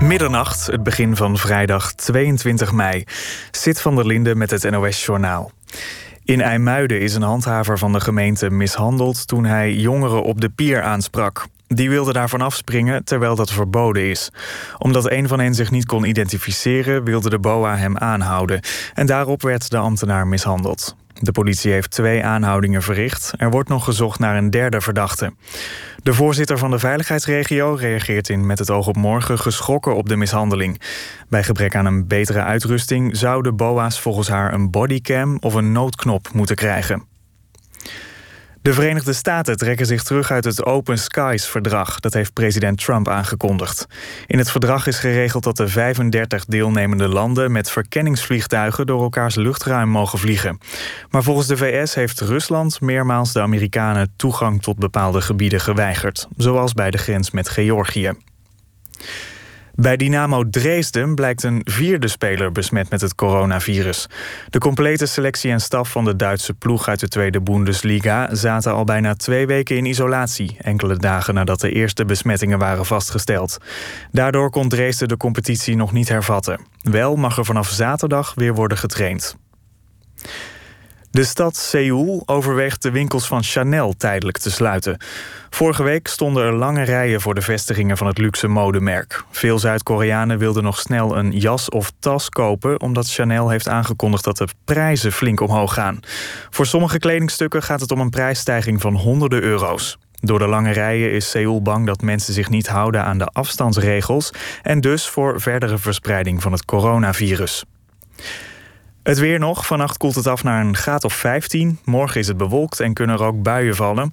Middernacht, het begin van vrijdag 22 mei. Zit van der Linden met het NOS-journaal. In IJmuiden is een handhaver van de gemeente mishandeld toen hij jongeren op de pier aansprak. Die wilde daarvan afspringen terwijl dat verboden is. Omdat een van hen zich niet kon identificeren, wilde de BOA hem aanhouden. En daarop werd de ambtenaar mishandeld. De politie heeft twee aanhoudingen verricht. Er wordt nog gezocht naar een derde verdachte. De voorzitter van de veiligheidsregio reageert in Met het oog op morgen geschrokken op de mishandeling. Bij gebrek aan een betere uitrusting zouden BOA's volgens haar een bodycam of een noodknop moeten krijgen. De Verenigde Staten trekken zich terug uit het Open Skies-verdrag. Dat heeft president Trump aangekondigd. In het verdrag is geregeld dat de 35 deelnemende landen met verkenningsvliegtuigen door elkaars luchtruim mogen vliegen. Maar volgens de VS heeft Rusland meermaals de Amerikanen toegang tot bepaalde gebieden geweigerd, zoals bij de grens met Georgië. Bij Dynamo Dresden blijkt een vierde speler besmet met het coronavirus. De complete selectie en staf van de Duitse ploeg uit de tweede Bundesliga zaten al bijna twee weken in isolatie, enkele dagen nadat de eerste besmettingen waren vastgesteld. Daardoor kon Dresden de competitie nog niet hervatten. Wel mag er vanaf zaterdag weer worden getraind. De stad Seoul overweegt de winkels van Chanel tijdelijk te sluiten. Vorige week stonden er lange rijen voor de vestigingen van het luxe modemerk. Veel Zuid-Koreanen wilden nog snel een jas of tas kopen, omdat Chanel heeft aangekondigd dat de prijzen flink omhoog gaan. Voor sommige kledingstukken gaat het om een prijsstijging van honderden euro's. Door de lange rijen is Seoul bang dat mensen zich niet houden aan de afstandsregels en dus voor verdere verspreiding van het coronavirus. Het weer nog. Vannacht koelt het af naar een graad of 15. Morgen is het bewolkt en kunnen er ook buien vallen.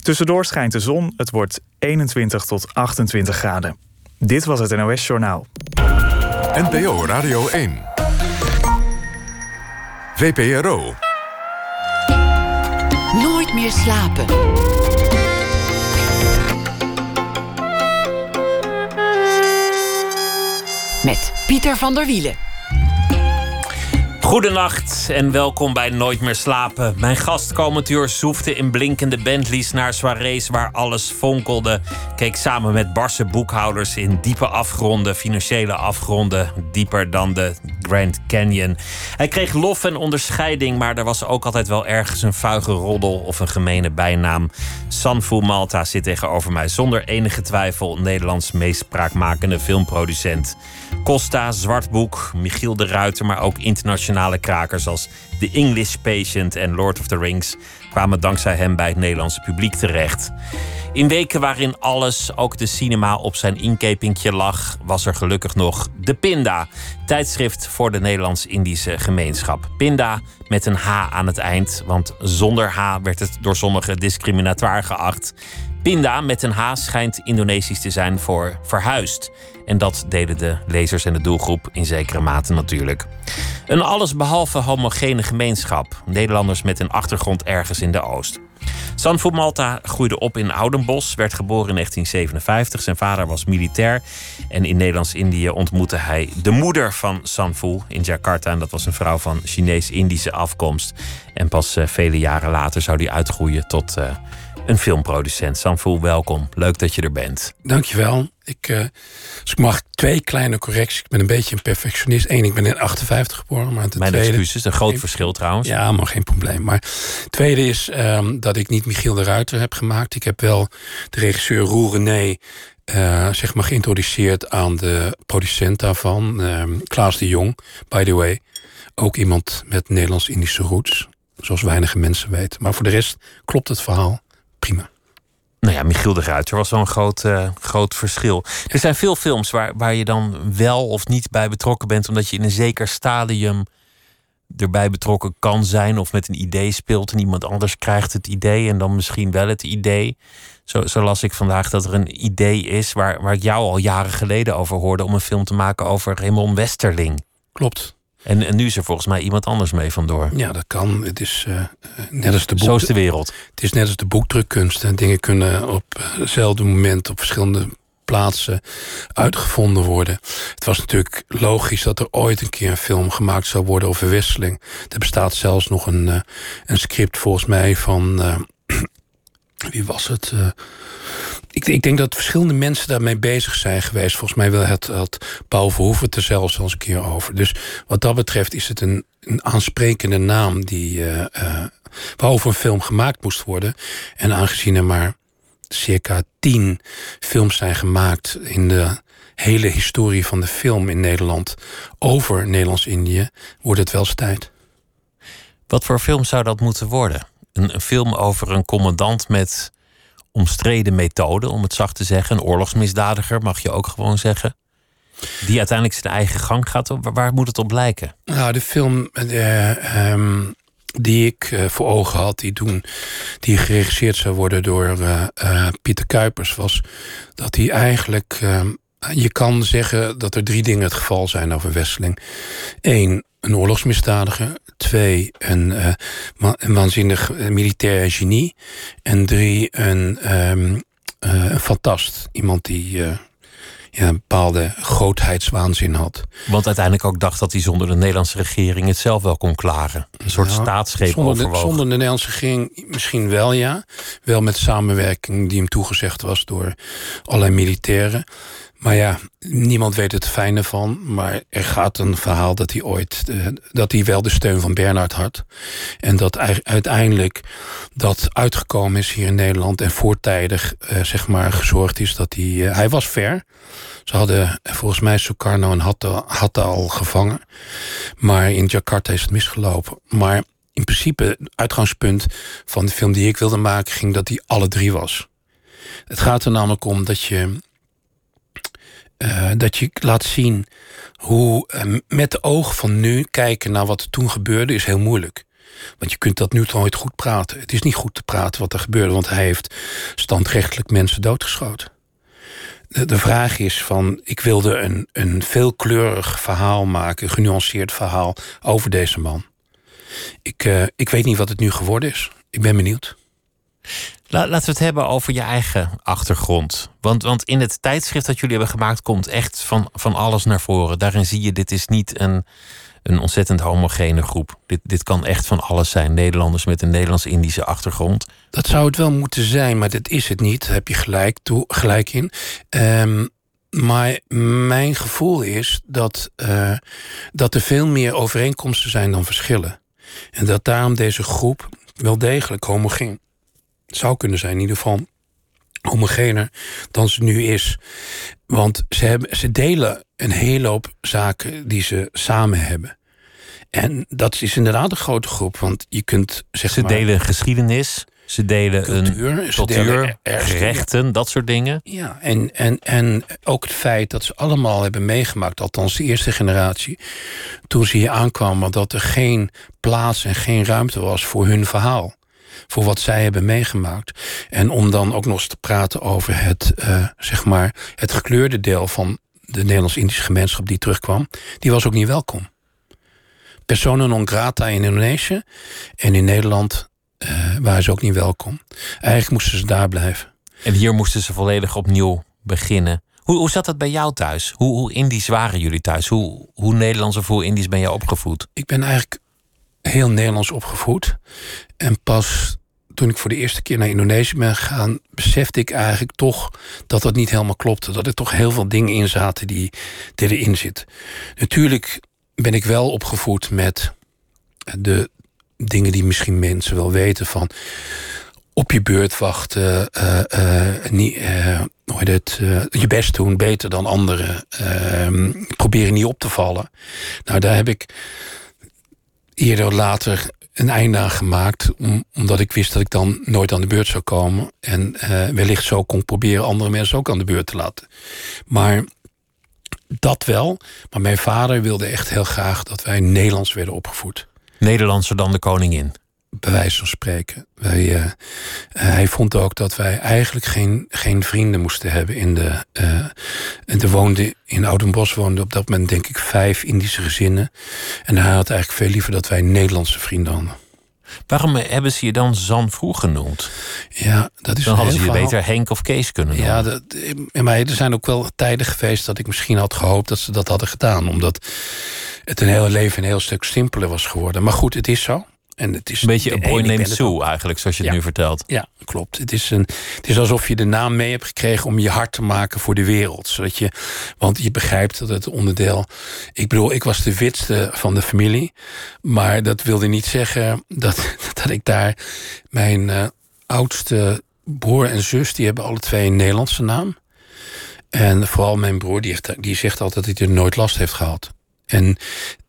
Tussendoor schijnt de zon. Het wordt 21 tot 28 graden. Dit was het NOS Journaal. NPO Radio 1. VPRO. Nooit meer slapen. Met Pieter van der Wielen. Goedenacht en welkom bij Nooit meer slapen. Mijn gast komend uur zoefde in blinkende Bentleys naar soirées waar alles fonkelde. Keek samen met barse boekhouders in diepe afgronden, financiële afgronden, dieper dan de Grand Canyon. Hij kreeg lof en onderscheiding, maar er was ook altijd wel ergens een vuige roddel of een gemene bijnaam. Sanfu Malta zit tegenover mij zonder enige twijfel Nederlands meest spraakmakende filmproducent. Costa, Zwartboek, Michiel de Ruiter, maar ook internationale krakers als The English Patient en Lord of the Rings kwamen dankzij hem bij het Nederlandse publiek terecht. In weken waarin alles, ook de cinema, op zijn inkepingje lag, was er gelukkig nog de Pinda, tijdschrift voor de Nederlands-Indische gemeenschap. Pinda met een H aan het eind, want zonder H werd het door sommigen discriminatoir geacht. Pinda met een H schijnt Indonesisch te zijn voor verhuisd. En dat deden de lezers en de doelgroep in zekere mate natuurlijk. Een allesbehalve homogene gemeenschap. Nederlanders met een achtergrond ergens in de Oost. Sanfu Malta groeide op in Oudenbos, werd geboren in 1957. Zijn vader was militair. En in Nederlands-Indië ontmoette hij de moeder van Sanfu in Jakarta. En dat was een vrouw van Chinees-Indische afkomst. En pas uh, vele jaren later zou die uitgroeien tot uh, een filmproducent. Sanfu, welkom. Leuk dat je er bent. Dankjewel. Ik, uh, ik mag twee kleine correcties. Ik ben een beetje een perfectionist. Eén, ik ben in 58 geboren. Maar Mijn tweede, excuses, een groot verschil trouwens. Ja, maar geen probleem. Maar het tweede is um, dat ik niet Michiel de Ruiter heb gemaakt. Ik heb wel de regisseur Roel René uh, zeg maar geïntroduceerd aan de producent daarvan. Uh, Klaas de Jong, by the way. Ook iemand met Nederlands-Indische roots. Zoals weinige mensen weten. Maar voor de rest klopt het verhaal prima. Nou ja, Michiel de Ruiter was wel een groot, uh, groot verschil. Er zijn veel films waar, waar je dan wel of niet bij betrokken bent, omdat je in een zeker stadium erbij betrokken kan zijn of met een idee speelt en iemand anders krijgt het idee en dan misschien wel het idee. Zo, zo las ik vandaag dat er een idee is waar, waar ik jou al jaren geleden over hoorde om een film te maken over Raymond Westerling. Klopt. En, en, nu is er volgens mij iemand anders mee vandoor. Ja, dat kan. Het is uh, net als de boek. Zo is de wereld. Het is net als de boekdrukkunst. En dingen kunnen op hetzelfde moment op verschillende plaatsen uitgevonden worden. Het was natuurlijk logisch dat er ooit een keer een film gemaakt zou worden over wisseling. Er bestaat zelfs nog een, uh, een script volgens mij van. Uh, wie was het? Ik, ik, denk dat verschillende mensen daarmee bezig zijn geweest. Volgens mij wil het, het Paul Verhoeven het er zelfs al eens een keer over. Dus wat dat betreft is het een, een aansprekende naam die, uh, waarover een film gemaakt moest worden. En aangezien er maar circa tien films zijn gemaakt in de hele historie van de film in Nederland over Nederlands-Indië, wordt het wel eens tijd. Wat voor film zou dat moeten worden? Een, een film over een commandant met omstreden methode, om het zacht te zeggen. Een oorlogsmisdadiger, mag je ook gewoon zeggen. Die uiteindelijk zijn eigen gang gaat. Waar moet het op lijken? Nou, de film uh, um, die ik uh, voor ogen had, die toen die geregisseerd zou worden door uh, Pieter Kuipers, was dat hij eigenlijk. Ehm, je kan zeggen dat er drie dingen het geval zijn over Wesseling. Eén, een oorlogsmisdadiger. Twee, een, uh, een waanzinnig militair genie. En drie, een, um, uh, een fantast. Iemand die uh, ja, een bepaalde grootheidswaanzin had. Want uiteindelijk ook dacht dat hij zonder de Nederlandse regering het zelf wel kon klaren. Een soort ja, staatsgreep zonder de, zonder de Nederlandse regering misschien wel, ja. Wel met samenwerking die hem toegezegd was door allerlei militairen. Maar ja, niemand weet het fijne van. Maar er gaat een verhaal dat hij ooit. Uh, dat hij wel de steun van Bernard had. En dat uiteindelijk dat uitgekomen is hier in Nederland. En voortijdig uh, zeg maar gezorgd is dat hij. Uh, hij was ver. Ze hadden volgens mij Sukarno en Hatta, Hatta al gevangen. Maar in Jakarta is het misgelopen. Maar in principe, het uitgangspunt van de film die ik wilde maken, ging dat hij alle drie was. Het gaat er namelijk om dat je uh, dat je laat zien hoe uh, met de ogen van nu kijken naar wat er toen gebeurde is heel moeilijk. Want je kunt dat nu nooit goed praten. Het is niet goed te praten wat er gebeurde, want hij heeft standrechtelijk mensen doodgeschoten. De, de vraag is van, ik wilde een, een veelkleurig verhaal maken, een genuanceerd verhaal over deze man. Ik, uh, ik weet niet wat het nu geworden is. Ik ben benieuwd. Laten we het hebben over je eigen achtergrond. Want, want in het tijdschrift dat jullie hebben gemaakt komt echt van, van alles naar voren. Daarin zie je, dit is niet een, een ontzettend homogene groep. Dit, dit kan echt van alles zijn. Nederlanders met een Nederlands-Indische achtergrond. Dat zou het wel moeten zijn, maar dat is het niet. Daar heb je gelijk, toe, gelijk in. Um, maar mijn gevoel is dat, uh, dat er veel meer overeenkomsten zijn dan verschillen. En dat daarom deze groep wel degelijk homogeen zou kunnen zijn, in ieder geval homogener dan ze nu is. Want ze, hebben, ze delen een hele hoop zaken die ze samen hebben. En dat is inderdaad een grote groep, want je kunt zeg Ze maar, delen geschiedenis, ze delen cultuur, een cultuur, rechten, dat soort dingen. Ja, en, en, en ook het feit dat ze allemaal hebben meegemaakt, althans de eerste generatie, toen ze hier aankwamen, dat er geen plaats en geen ruimte was voor hun verhaal voor wat zij hebben meegemaakt. En om dan ook nog eens te praten over het, uh, zeg maar, het gekleurde deel van de Nederlands-Indische gemeenschap die terugkwam, die was ook niet welkom. Persona non grata in Indonesië en in Nederland uh, waren ze ook niet welkom. Eigenlijk moesten ze daar blijven. En hier moesten ze volledig opnieuw beginnen. Hoe, hoe zat dat bij jou thuis? Hoe, hoe Indisch waren jullie thuis? Hoe, hoe Nederlands of hoe Indisch ben jij opgevoed? Ik ben eigenlijk heel Nederlands opgevoed. En pas toen ik voor de eerste keer naar Indonesië ben gegaan, besefte ik eigenlijk toch dat dat niet helemaal klopte. Dat er toch heel veel dingen in zaten die, die erin zitten. Natuurlijk ben ik wel opgevoed met de dingen die misschien mensen wel weten van op je beurt wachten, uh, uh, niet, uh, hoe je best doen, beter dan anderen, ehm, proberen niet op te vallen. Nou, daar heb ik eerder of later een einde aan gemaakt. omdat ik wist dat ik dan nooit aan de beurt zou komen. En uh, wellicht zo kon proberen andere mensen ook aan de beurt te laten. Maar dat wel. Maar mijn vader wilde echt heel graag dat wij Nederlands werden opgevoed. Nederlandser dan de koningin? Bij wijze van spreken. Wij, uh, uh, hij vond ook dat wij eigenlijk geen, geen vrienden moesten hebben in de. Uh, en er woonde, in Oudenbos woonden op dat moment denk ik vijf Indische gezinnen. En hij had eigenlijk veel liever dat wij Nederlandse vrienden hadden. Waarom hebben ze je dan Zan Vroeg genoemd? Ja, dat is dan hadden ze je verhaal. beter Henk of Kees kunnen noemen. Ja, dat, maar er zijn ook wel tijden geweest dat ik misschien had gehoopt dat ze dat hadden gedaan. Omdat het een heel leven een heel stuk simpeler was geworden. Maar goed, het is zo. En het is Een beetje een boy named Sue eigenlijk, zoals je het Ja. nu vertelt. Ja, klopt. Het is, een, het is alsof je de naam mee hebt gekregen om je hart te maken voor de wereld. Zodat je, want je begrijpt dat het onderdeel. Ik bedoel, ik was de witste van de familie. Maar dat wilde niet zeggen dat, dat ik daar. Mijn eh, oudste broer en zus, die hebben alle twee een Nederlandse naam. En vooral mijn broer, die, heeft, die zegt altijd dat hij er nooit last heeft gehad. En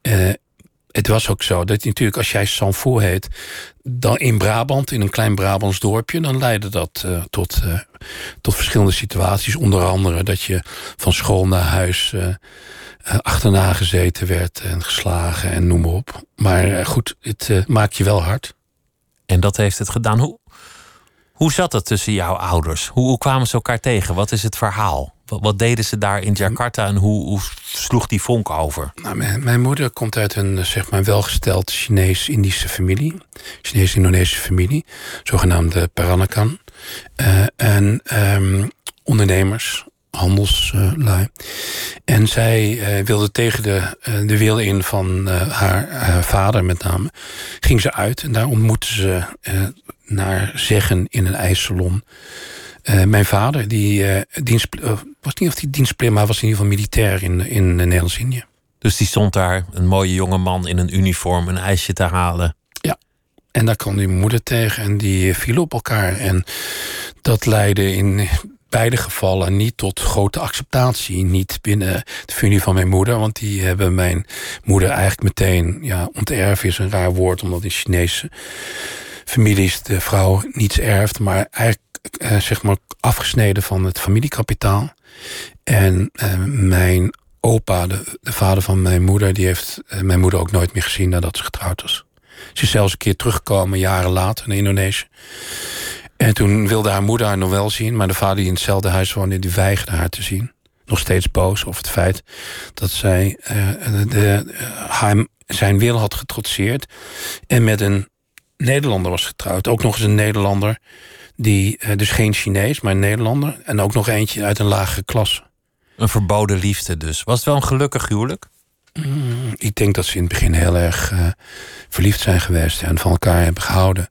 eh, het was ook zo dat natuurlijk als jij Sanfou heet, dan in Brabant, in een klein Brabants dorpje, dan leidde dat eh, tot, eh, tot verschillende situaties. Onder andere dat je van school naar huis eh, achterna gezeten werd en geslagen en noem maar op. Maar goed, het maakt je wel hard. En dat heeft het gedaan. Hoe, hoe zat het tussen jouw ouders? Hoe, hoe kwamen ze elkaar tegen? Wat is het verhaal? Wat, wat deden ze daar in Jakarta en hoe, hoe sloeg die vonk over? Nou, mijn, mijn moeder komt uit een eh, zeg maar welgesteld Chinees-Indische familie. Chinees-Indonesische familie. Zogenaamde Peranakan. Eh, en ehm, ondernemers, handelslui. en zij eh, wilde tegen de, de wil in van haar, haar vader met name. Ging ze uit en daar ontmoette ze naar zeggen in een ijssalon. Eh, mijn vader, die eh, dienst, eh, was niet of hij dienstplicht, maar was in ieder geval militair in, in Nederlands-Indië. Dus die stond daar, een mooie jonge man in een uniform, een ijsje te halen. En daar kwam die moeder tegen en die viel op elkaar. En dat leidde in beide gevallen niet tot grote acceptatie. Niet binnen de familie van mijn moeder. Want die hebben mijn moeder eigenlijk meteen... Ja, onterven is een raar woord, omdat in Chinese families de vrouw niets erft. Maar eigenlijk eh, zeg maar afgesneden van het familiekapitaal. En eh, mijn opa, de, de vader van mijn moeder... die heeft eh, mijn moeder ook nooit meer gezien nadat ze getrouwd was. Ze is zelfs een keer teruggekomen, jaren later, naar Indonesië. En toen wilde haar moeder haar nog wel zien... maar de vader die in hetzelfde huis woonde, die weigerde haar te zien. Nog steeds boos over het feit dat zij zijn wil had getrotseerd... en met een Nederlander was getrouwd. Ook nog eens een Nederlander, die, eh, dus geen Chinees, maar een Nederlander... en ook nog eentje uit een lagere klasse. Een verboden liefde dus. Was het wel een gelukkig huwelijk? Ik denk dat ze in het begin heel erg eh, verliefd zijn geweest en van elkaar hebben gehouden.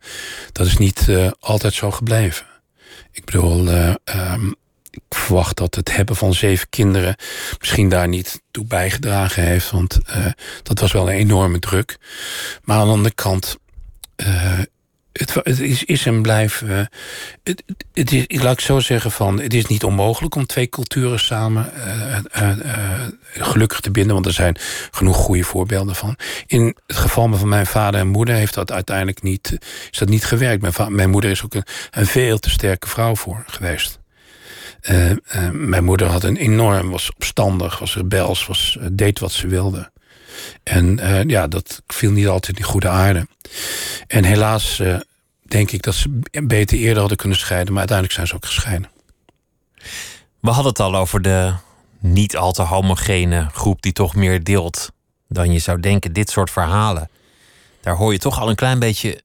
Dat is niet eh, altijd zo gebleven. Ik bedoel, eh, ehm, ik verwacht dat het hebben van zeven kinderen misschien daar niet toe bijgedragen heeft, want dat was wel een enorme druk. Maar aan de andere kant. Het, is, is en blijft. eh, het, het is, ik laat ik zo zeggen van. Het is niet onmogelijk om twee culturen samen eh, eh, gelukkig te binden. Want er zijn genoeg goede voorbeelden van. In het geval van mijn vader en moeder heeft dat uiteindelijk niet, is dat niet gewerkt. Mijn, mijn moeder is ook een, een veel te sterke vrouw voor geweest. Mijn moeder had een enorm, was opstandig, was rebels, was, deed wat ze wilde. En eh, ja, dat viel niet altijd in goede aarde. En helaas eh, denk ik dat ze beter eerder hadden kunnen scheiden, maar uiteindelijk zijn ze ook gescheiden. We hadden het al over de niet al te homogene groep die toch meer deelt dan je zou denken. Dit soort verhalen. Daar hoor je toch al een klein beetje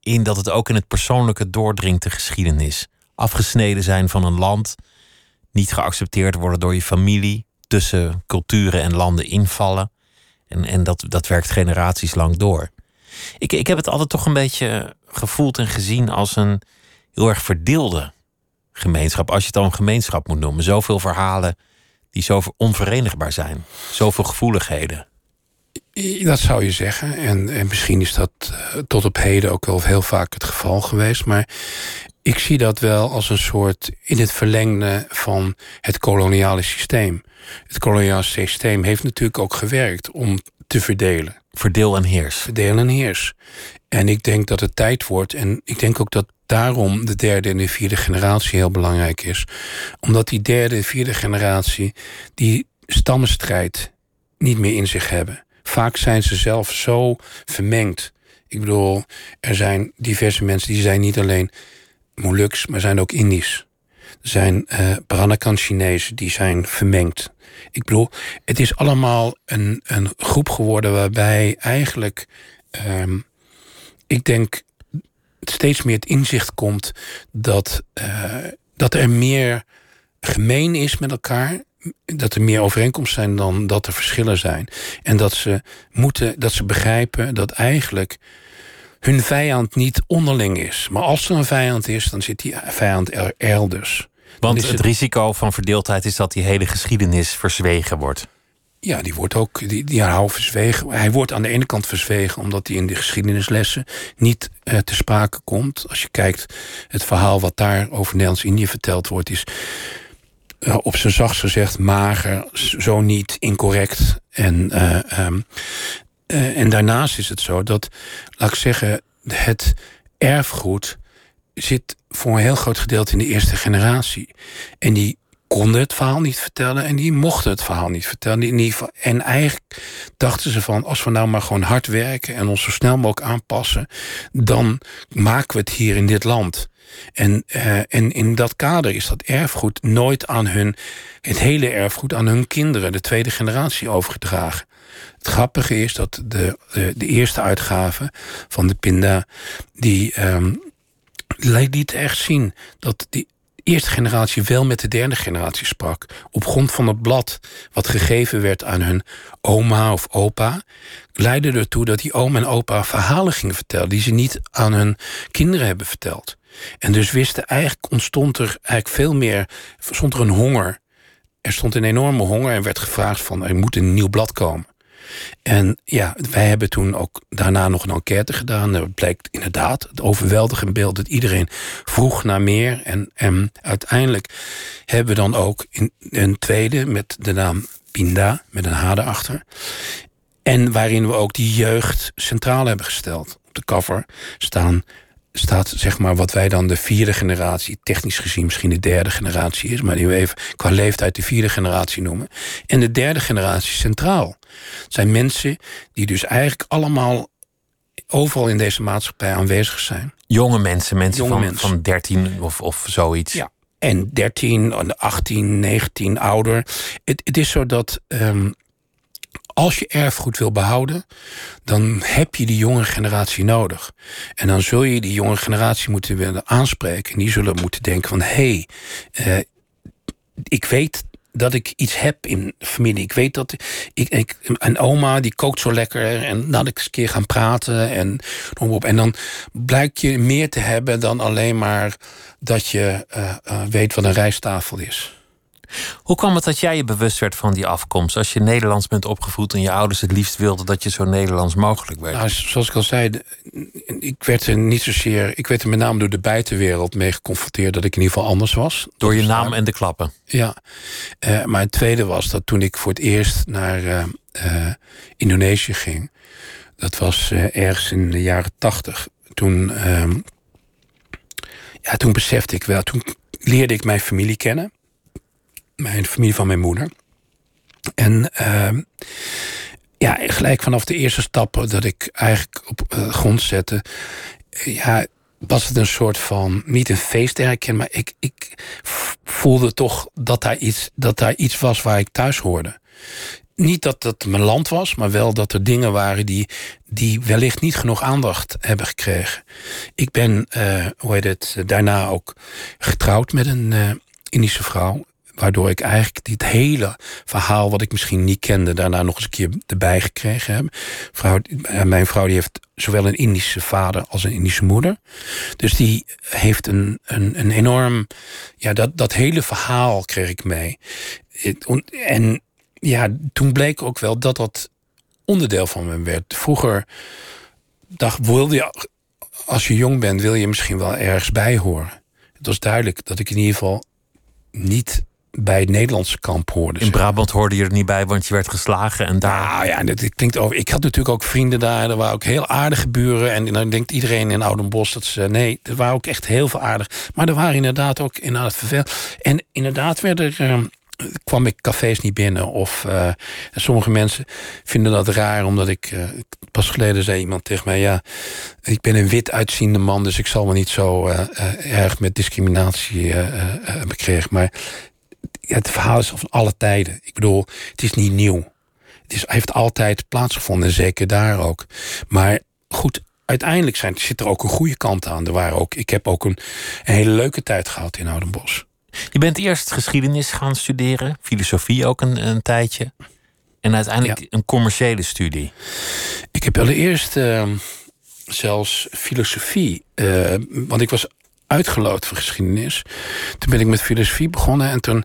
in dat het ook in het persoonlijke doordringt de geschiedenis. Afgesneden zijn van een land, niet geaccepteerd worden door je familie, tussen culturen en landen invallen. En, en dat, dat werkt generaties lang door. Ik, ik heb het altijd toch een beetje gevoeld en gezien als een heel erg verdeelde gemeenschap. Als je het dan een gemeenschap moet noemen. Zoveel verhalen die zo onverenigbaar zijn. Zoveel gevoeligheden. Dat zou je zeggen. En, en misschien is dat eh, tot op heden ook wel heel vaak het geval geweest. Maar ik zie dat wel als een soort in het verlengde van het koloniale systeem. Het koloniale systeem heeft natuurlijk ook gewerkt om te verdelen. Verdeel en heers. Verdeel en heers. En ik denk dat het tijd wordt. En ik denk ook dat daarom de derde en de vierde generatie heel belangrijk is. Omdat die derde en vierde generatie die stammenstrijd niet meer in zich hebben. Vaak zijn ze zelf zo vermengd. Ik bedoel, er zijn diverse mensen die zijn niet alleen Moluks, maar zijn ook Indisch. Zijn uh, Peranakan Chinezen die zijn vermengd. Ik bedoel, het is allemaal een, een groep geworden waarbij eigenlijk, um, ik denk, steeds meer het inzicht komt dat, uh, dat er meer gemeen is met elkaar. Dat er meer overeenkomsten zijn dan dat er verschillen zijn. En dat ze moeten, dat ze begrijpen dat eigenlijk hun vijand niet onderling is. Maar als er een vijand is, dan zit die vijand er elders. Want het, het risico van verdeeldheid is dat die hele geschiedenis verzwegen wordt. Ja, die wordt ook die, die verzwegen. Hij wordt aan de ene kant verzwegen omdat hij in de geschiedenislessen niet uh, te sprake komt. Als je kijkt, het verhaal wat daar over Nederlands-Indië verteld wordt, is uh, op zijn zachtst gezegd mager, zo niet incorrect. En, uh, um, en daarnaast is het zo dat, laat ik zeggen, het erfgoed zit voor een heel groot gedeelte in de eerste generatie. En die konden het verhaal niet vertellen en die mochten het verhaal niet vertellen. En eigenlijk dachten ze van, als we nou maar gewoon hard werken en ons zo snel mogelijk aanpassen, dan maken we het hier in dit land. En, uh, en in dat kader is dat erfgoed nooit aan hun, het hele erfgoed aan hun kinderen, de tweede generatie, overgedragen. Het grappige is dat de, de, eerste uitgave van de Pinda, die um, liet echt zien dat die eerste generatie wel met de derde generatie sprak. Op grond van het blad wat gegeven werd aan hun oma of opa, leidde ertoe dat die oma en opa verhalen gingen vertellen die ze niet aan hun kinderen hebben verteld. En dus wisten eigenlijk ontstond er eigenlijk veel meer, stond er een honger. Er stond een enorme honger en werd gevraagd van er moet een nieuw blad komen. En ja, wij hebben toen ook daarna nog een enquête gedaan. Er blijkt inderdaad het overweldigende beeld dat iedereen vroeg naar meer. En, en uiteindelijk hebben we dan ook een tweede met de naam Pinda, met een H erachter. En waarin we ook die jeugd centraal hebben gesteld. Op de cover staan staat zeg maar wat wij dan de vierde generatie, technisch gezien misschien de derde generatie is, maar die we even qua leeftijd de vierde generatie noemen. En de derde generatie centraal. Het zijn mensen die dus eigenlijk allemaal overal in deze maatschappij aanwezig zijn. Jonge mensen, mensen, van, mensen. van 13 of, of zoiets. Ja. En 13, 18, 19, ouder. Het, het is zo dat um, als je erfgoed wil behouden, dan heb je die jonge generatie nodig. En dan zul je die jonge generatie moeten willen aanspreken. En die zullen moeten denken van... hé, hey, uh, ik weet dat ik iets heb in familie. Ik weet dat ik, ik een oma die kookt zo lekker en laat ik eens een keer gaan praten en. En dan blijkt je meer te hebben dan alleen maar dat je uh, uh, weet wat een rijsttafel is. Hoe kwam het dat jij je bewust werd van die afkomst? Als je Nederlands bent opgevoed en je ouders het liefst wilden dat je zo Nederlands mogelijk werd. Nou, zoals ik al zei, ik werd er niet zozeer. Ik werd er met name door de buitenwereld mee geconfronteerd dat ik in ieder geval anders was. Door je naam en de klappen. Ja. Uh, maar het tweede was dat toen ik voor het eerst naar uh, uh, Indonesië ging. Dat was ergens in de jaren tachtig. Toen, ehm, ja, toen besefte ik wel. Toen leerde ik mijn familie kennen mijn familie van mijn moeder. En uh, ja, gelijk vanaf de eerste stappen dat ik eigenlijk op uh, grond zette, ja, was het een soort van, niet een feest herkennen, maar ik, ik voelde toch dat daar, iets, dat daar iets was waar ik thuis hoorde. Niet dat het mijn land was, maar wel dat er dingen waren die, die wellicht niet genoeg aandacht hebben gekregen. Ik ben, uh, hoe heet het, daarna ook getrouwd met een Indische vrouw. Waardoor ik eigenlijk dit hele verhaal, wat ik misschien niet kende, daarna nog eens een keer erbij gekregen heb. Eh, mijn vrouw die heeft zowel een Indische vader als een Indische moeder. Dus die heeft een, een, een enorm. Ja, dat, dat hele verhaal kreeg ik mee. En ja, toen bleek ook wel dat dat onderdeel van me werd. Vroeger dacht, wilde als je jong bent, wil je misschien wel ergens bij horen. Het was duidelijk dat ik in ieder geval niet bij het Nederlandse kamp hoorde. In Brabant hoorde je er niet bij, want je werd geslagen en daar. Nou ja, dat klinkt over. Ik had natuurlijk ook vrienden daar. Er waren ook heel aardige buren. En dan denkt iedereen in Oudenbos dat ze. Nee, er waren ook echt heel veel aardig. Maar er waren inderdaad ook inderdaad vervel. En inderdaad werden er. Uh, kwam ik cafés niet binnen. Of uh, sommige mensen vinden dat raar, omdat ik. Uh, pas geleden zei iemand tegen mij: Ja, ik ben een wit uitziende man, dus ik zal me niet zo uh, erg met discriminatie bekregen. Maar het verhaal is van alle tijden. Ik bedoel, het is niet nieuw. Het is, heeft altijd plaatsgevonden, zeker daar ook. Maar goed, uiteindelijk zijn, zit er ook een goede kant aan. Er waren ook, ik heb ook een, een hele leuke tijd gehad in Oudenbos. Je bent eerst geschiedenis gaan studeren, filosofie ook een, een tijdje. En uiteindelijk een commerciële studie. Ik heb allereerst uh, zelfs filosofie. Uh, want ik was uitgeloot voor geschiedenis. Toen ben ik met filosofie begonnen en toen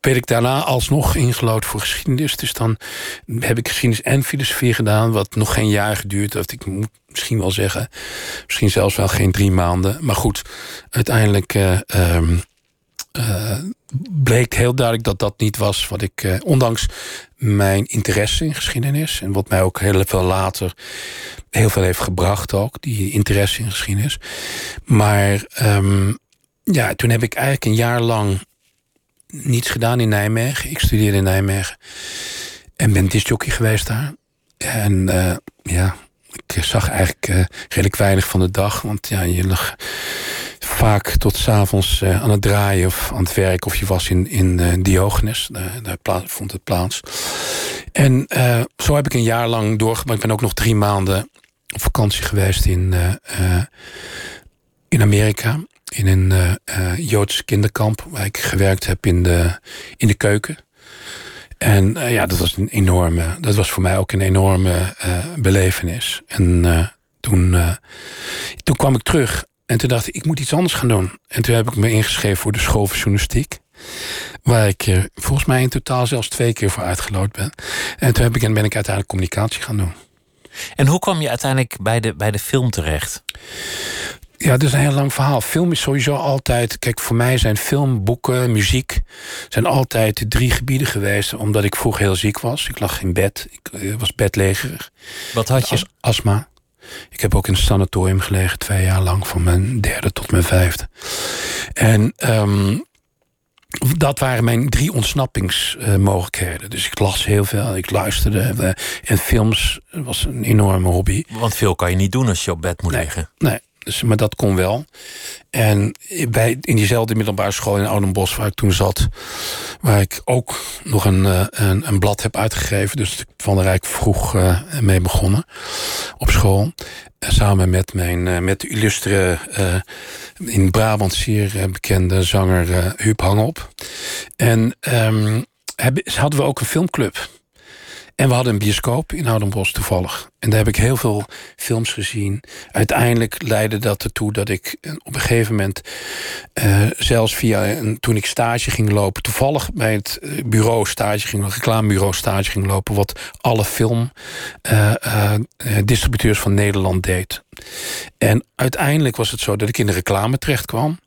ben ik daarna alsnog ingelood voor geschiedenis. Dus dan heb ik geschiedenis en filosofie gedaan, wat nog geen jaar geduurd heeft. Ik moet misschien wel zeggen, misschien zelfs wel geen drie maanden. Maar goed, uiteindelijk. Uh, uh, bleek heel duidelijk dat dat niet was wat ik, uh, ondanks mijn interesse in geschiedenis en wat mij ook heel veel later heel veel heeft gebracht ook, die interesse in geschiedenis. Maar um, ja, toen heb ik eigenlijk een jaar lang niets gedaan in Nijmegen. Ik studeerde in Nijmegen en ben discjockey geweest daar. En uh, ja, ik zag eigenlijk redelijk weinig van de dag, want ja, je lag vaak tot s'avonds uh, aan het draaien of aan het werk. Of je was in, in uh, Diogenes, daar, daar vond het plaats. En uh, zo heb ik een jaar lang doorgebracht. Ik ben ook nog drie maanden op vakantie geweest in, in Amerika. In een Joods kinderkamp waar ik gewerkt heb in de, in de keuken. En ja, dat was een enorme, dat was voor mij ook een enorme belevenis. En toen, toen kwam ik terug en toen dacht ik, ik moet iets anders gaan doen. En toen heb ik me ingeschreven voor de school van journalistiek. Waar ik uh, volgens mij in totaal zelfs twee keer voor uitgeloot ben. En toen heb ik, en ben ik uiteindelijk communicatie gaan doen. En hoe kwam je uiteindelijk bij de, bij de film terecht? Ja, dat is een heel lang verhaal. Film is sowieso altijd. Kijk, voor mij zijn film, boeken, muziek. zijn altijd drie gebieden geweest. Omdat ik vroeger heel ziek was. Ik lag in bed. Ik eh, was bedlegerig. Wat had je? As, astma. Ik heb ook in een sanatorium gelegen, twee jaar lang, van mijn derde tot mijn vijfde. En um, dat waren mijn drie ontsnappingsmogelijkheden. Dus ik las heel veel, ik luisterde. Eh, en films was een enorme hobby. Want veel kan je niet doen als je op bed moet liggen. Nee, dus, maar dat kon wel. En bij, in diezelfde middelbare school in Oudenbos, waar ik toen zat, waar ik ook nog een, eh, een, een blad heb uitgegeven. Dus Van der Rijk vroeg uh, mee begonnen op school. Samen met mijn met de illustre in Brabant zeer bekende zanger Huub Hangop. En um, hadden we ook een filmclub. En we hadden een bioscoop in Oudenbos toevallig. En daar heb ik heel veel films gezien. Uiteindelijk leidde dat ertoe dat ik op een gegeven moment... Uh, zelfs via een, toen ik stage ging lopen... toevallig bij het eh, bureau stage ging, reclamebureau stage ging lopen... wat alle filmdistributeurs uh, van Nederland deed. En uiteindelijk was het zo dat ik in de reclame terecht kwam.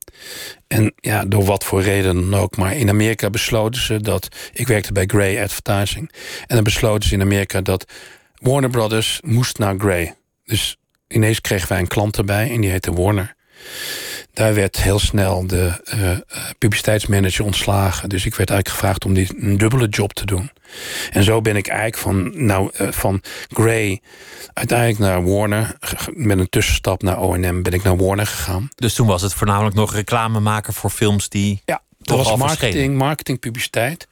En ja, door wat voor reden dan ook. Maar in Amerika besloten ze dat. Ik werkte bij Grey Advertising. En dan besloten ze in Amerika dat Warner Brothers moest naar Grey. Dus ineens kregen wij een klant erbij en die heette Warner. Daar werd heel snel de uh, publiciteitsmanager ontslagen. Dus ik werd eigenlijk gevraagd om die, een dubbele job te doen. En zo ben ik eigenlijk van, nou, uh, van Grey uiteindelijk naar Warner. Met een tussenstap naar OM ben ik naar Warner gegaan. Dus toen was het voornamelijk nog reclame maken voor films die. Ja, dat was marketing, marketing, publiciteit.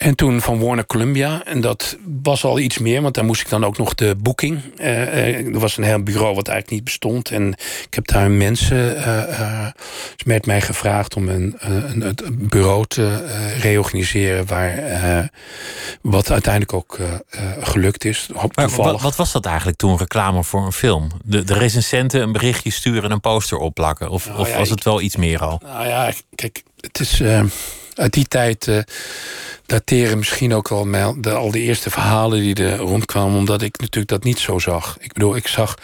En toen van Warner Columbia. En dat was al iets meer, want daar moest ik dan ook nog de boeking. Uh, er was een heel bureau wat eigenlijk niet bestond. En ik heb daar mensen uh, met mij gevraagd om een, een, een bureau te reorganiseren. Waar, wat uiteindelijk ook gelukt is. Maar wat, wat, was dat eigenlijk toen, reclame voor een film? De, de recensenten een berichtje sturen en een poster opplakken? Of, nou, of was het wel iets meer al? Nou ja, kijk, het is uit die tijd dateren misschien ook wel de, al de eerste verhalen die er rondkwamen, omdat ik natuurlijk dat niet zo zag. Ik bedoel, ik zag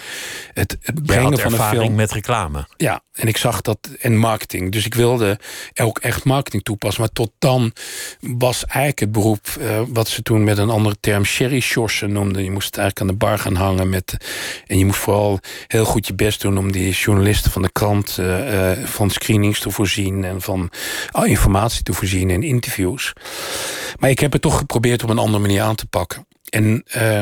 het, het brengen van een film met reclame. Ja, en ik zag dat en marketing. Dus ik wilde ook echt marketing toepassen. Maar tot dan was eigenlijk het beroep uh, wat ze toen met een andere term sherry shorsen noemden. Je moest eigenlijk aan de bar gaan hangen met. En je moest vooral heel goed je best doen om die journalisten van de krant uh, uh, van screenings te voorzien en van informatie te voorzien en interviews. Maar ik heb het toch geprobeerd op een andere manier aan te pakken. En uh,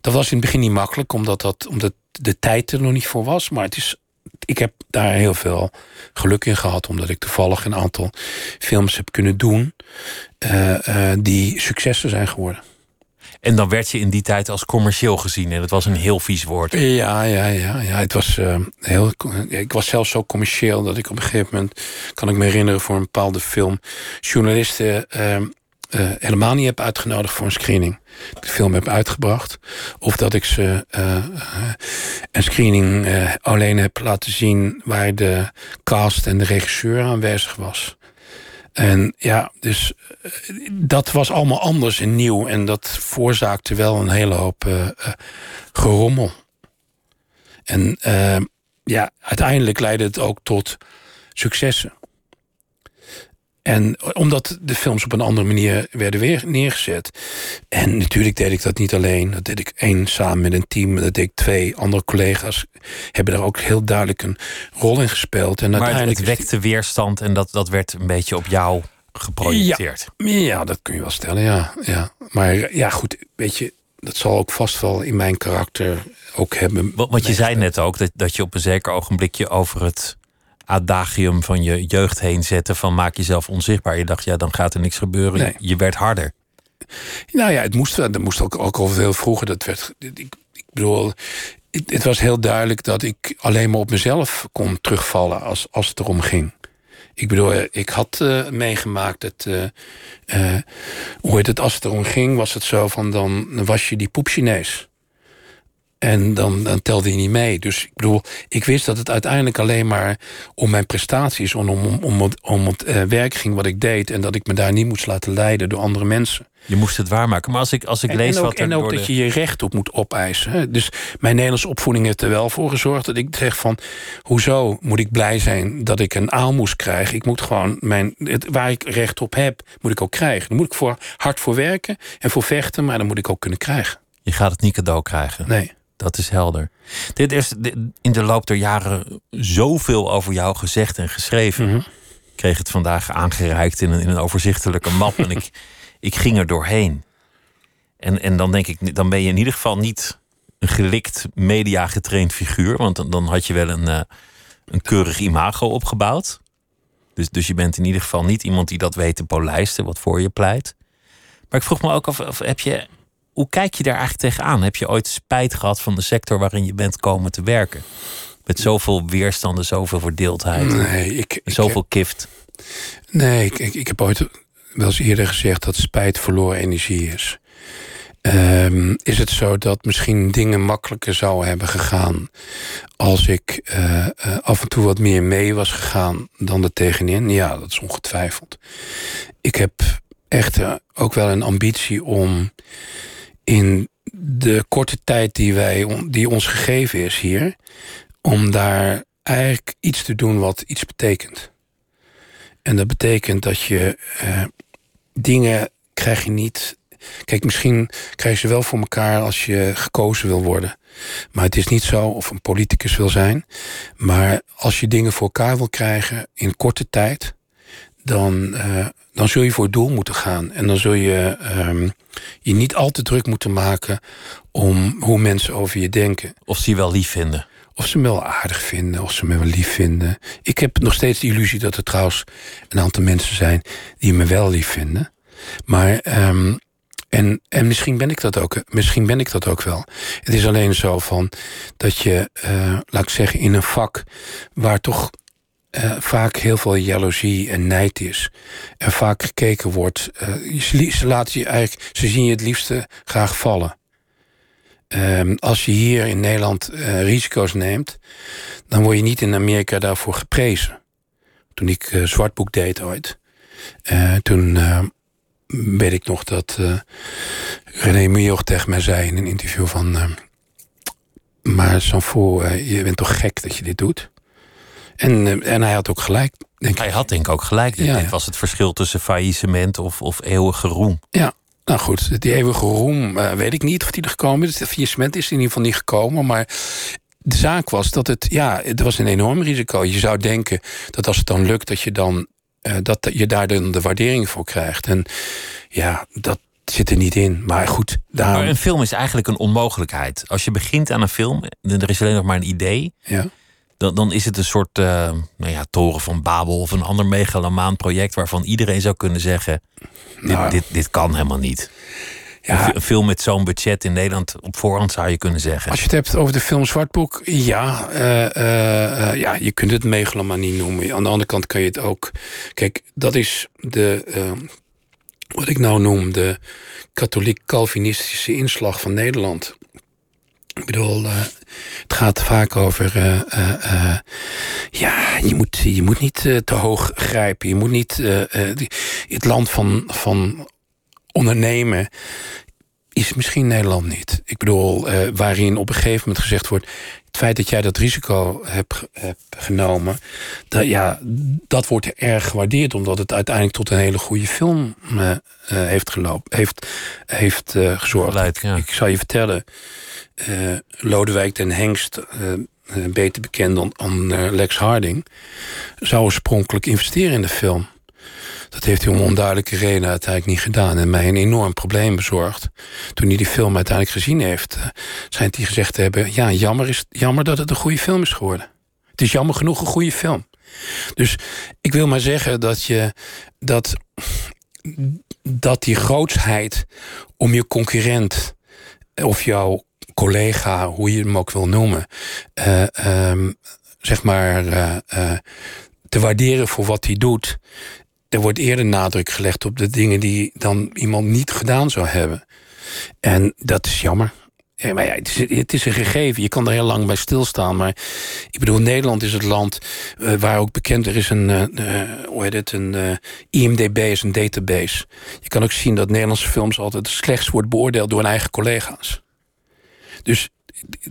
dat was in het begin niet makkelijk, omdat, dat, omdat de tijd er nog niet voor was. Maar het is, ik heb daar heel veel geluk in gehad, omdat ik toevallig een aantal films heb kunnen doen uh, uh, die successen zijn geworden. En dan werd je in die tijd als commercieel gezien. En dat was een heel vies woord. Ja, ja, ja. ja. Het was, uh, heel, ik was zelfs zo commercieel dat ik op een gegeven moment, kan ik me herinneren, voor een bepaalde film, journalisten eh, helemaal niet heb uitgenodigd voor een screening. De film heb uitgebracht. Of dat ik ze uh, een screening alleen heb laten zien waar de cast en de regisseur aanwezig was. En ja, dus dat was allemaal anders en nieuw. En dat veroorzaakte wel een hele hoop gerommel. En ja, uiteindelijk leidde het ook tot successen. En omdat de films op een andere manier werden weer neergezet. En natuurlijk deed ik dat niet alleen. Dat deed ik één samen met een team. Dat deed ik twee andere collega's. Hebben daar ook heel duidelijk een rol in gespeeld. En maar uiteindelijk het wekte weerstand en dat, dat werd een beetje op jou geprojecteerd. Ja, ja, dat kun je wel stellen, ja. ja. Maar ja, goed, weet je, dat zal ook vast wel in mijn karakter ook hebben. Want je zei net ook dat, dat je op een zeker ogenblikje over het adagium van je jeugd heen zetten van maak jezelf onzichtbaar. Je dacht, ja, dan gaat er niks gebeuren. Je werd harder. Nou ja, het moest, dat moest ook, ook al veel vroeger. Dat werd, ik, ik bedoel, het, het, was heel duidelijk dat ik alleen maar op mezelf kon terugvallen als, als het erom ging. Ik bedoel, ik had uh, meegemaakt dat, uh, uh, hoe heet het, als het erom ging, was het zo van dan was je die poep Chinees. En dan, dan telde hij niet mee. Dus ik bedoel, ik wist dat het uiteindelijk alleen maar om mijn prestaties, om, om, om, het, om het uh, werk ging wat ik deed. En dat ik me daar niet moest laten leiden door andere mensen. Je moest het waarmaken. Maar als ik, als ik lees en ook, wat er En ook dat je je recht op moet opeisen. Dus mijn Nederlandse opvoeding heeft er wel voor gezorgd dat ik zeg van... hoezo moet ik blij zijn dat ik een aalmoes krijg? Ik moet gewoon, mijn, het, waar ik recht op heb, moet ik ook krijgen. Dan moet ik voor, hard voor werken en voor vechten, maar dan moet ik ook kunnen krijgen. Je gaat het niet cadeau krijgen. Nee. Dat is helder. Dit is in de loop der jaren zoveel over jou gezegd en geschreven. Mhm. Ik kreeg het vandaag aangereikt in een, in een overzichtelijke map en ik, ik ging er doorheen. En, en dan denk ik, dan ben je in ieder geval niet een gelikt media getraind figuur. Want dan, dan had je wel een, uh, een keurig imago opgebouwd. Dus, dus je bent in ieder geval niet iemand die dat weet te polijsten, wat voor je pleit. Maar ik vroeg me ook af, of heb je hoe kijk je daar eigenlijk tegenaan? Heb je ooit spijt gehad van de sector waarin je bent komen te werken? Met zoveel weerstanden, zoveel verdeeldheid. Nee, ik, zoveel kift. Nee, ik, ik, ik, heb ooit wel eens eerder gezegd dat spijt verloren energie is. Um, is het zo dat misschien dingen makkelijker zouden hebben gegaan als ik uh, uh, af en toe wat meer mee was gegaan dan er tegenin? Ja, dat is ongetwijfeld. Ik heb echt uh, ook wel een ambitie om in de korte tijd die, wij, die ons gegeven is hier, om daar eigenlijk iets te doen wat iets betekent. En dat betekent dat je uh, dingen krijg je niet. Kijk, misschien krijg je ze wel voor elkaar als je gekozen wil worden. Maar het is niet zo of een politicus wil zijn. Maar als je dingen voor elkaar wil krijgen in korte tijd, dan, uh, dan zul je voor het doel moeten gaan. En dan zul je um, je niet al te druk moeten maken om hoe mensen over je denken. Of ze je wel lief vinden. Of ze me wel aardig vinden, of ze me wel lief vinden. Ik heb nog steeds de illusie dat er trouwens een aantal mensen zijn die me wel lief vinden. Maar um, en, en misschien ben ik dat ook. Misschien ben ik dat ook wel. Het is alleen zo van dat je, uh, laat ik zeggen, in een vak waar toch uh, vaak heel veel jaloezie en nijd is. En vaak gekeken wordt. Uh, ze, laten je eigenlijk, ze zien je het liefste graag vallen. Um, als je hier in Nederland uh, risico's neemt, dan word je niet in Amerika daarvoor geprezen. Toen ik Zwartboek deed ooit, toen weet ik nog dat René Mioch tegen mij zei in een interview van... maar Sanfo, je bent toch gek dat je dit doet? En, eh, en hij had ook gelijk. Denk hij had denk ik ook gelijk. Ja, dit was het verschil tussen faillissement of, of eeuwige roem. Ja, nou goed, die eeuwige roem uh, weet ik niet of die er gekomen is. Het faillissement is in ieder geval niet gekomen. Maar de zaak was dat het, ja, het was een enorm risico. Je zou denken dat als het dan lukt, dat je dan uh, dat je daar dan de waardering voor krijgt. En ja, dat zit er niet in. Maar goed, daarom... Maar een film is eigenlijk een onmogelijkheid. Als je begint aan een film, er is alleen nog maar een idee. Ja dan, dan is het een soort uh, nou ja, toren van Babel of een ander megalomaan project waarvan iedereen zou kunnen zeggen: dit, nou, dit, dit kan helemaal niet. Ja. Een film met zo'n budget in Nederland op voorhand zou je kunnen zeggen. Als je het hebt over de film Zwartboek, ja, uh, uh, ja je kunt het megalomanie noemen. Aan de andere kant kan je het ook. Kijk, dat is de wat ik nou noem de katholiek-calvinistische inslag van Nederland. Ik bedoel, uh, het gaat vaak over. Uh, uh, ja, je moet, je moet niet te hoog grijpen. Je moet niet. het land van, van ondernemen is misschien Nederland niet. Ik bedoel, waarin op een gegeven moment gezegd wordt. Feit dat jij dat risico hebt, hebt genomen, dat, ja, dat wordt erg gewaardeerd, omdat het uiteindelijk tot een hele goede film heeft, gelopen, heeft, heeft gezorgd. ja. Ik zal je vertellen, uh, Lodewijk den Hengst, beter bekend dan, dan Lex Harding, zou oorspronkelijk investeren in de film. Dat heeft hij om onduidelijke redenen uiteindelijk niet gedaan. En mij een enorm probleem bezorgd. Toen hij die film uiteindelijk gezien heeft, schijnt hij gezegd te hebben: Ja, jammer, is, jammer dat het een goede film is geworden. Het is jammer genoeg een goede film. Dus ik wil maar zeggen dat je dat, dat die grootsheid om je concurrent of jouw collega, hoe je hem ook wil noemen, uh, um, zeg maar te waarderen voor wat hij doet. Er wordt eerder nadruk gelegd op de dingen die dan iemand niet gedaan zou hebben. En dat is jammer. Ja, maar ja, het, is, het is een gegeven. Je kan er heel lang bij stilstaan. Maar ik bedoel, Nederland is het land uh, waar ook bekend er is een, uh, hoe heet het, een IMDB is een database. Je kan ook zien dat Nederlandse films altijd slechts wordt beoordeeld door hun eigen collega's. Dus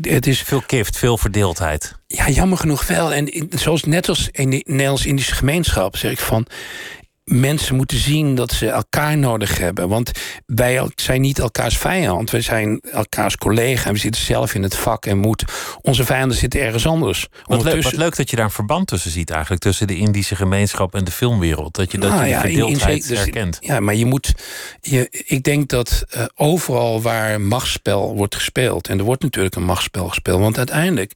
het is... Veel kift, veel verdeeldheid. Ja, jammer genoeg wel. En zoals, net als in de Nederlands-Indische gemeenschap zeg ik van mensen moeten zien dat ze elkaar nodig hebben. Want wij zijn niet elkaars vijand. Wij zijn elkaars collega. En we zitten zelf in het vak en moet. Onze vijanden zitten ergens anders. Wat, leuk, wat leuk dat je daar een verband tussen ziet, eigenlijk. Tussen de Indische gemeenschap en de filmwereld. Dat je dat nou, je ja, verdeeldheid in, herkent. Ja, maar je moet. Je, ik denk dat uh, overal waar machtsspel wordt gespeeld. En er wordt natuurlijk een machtsspel gespeeld. Want uiteindelijk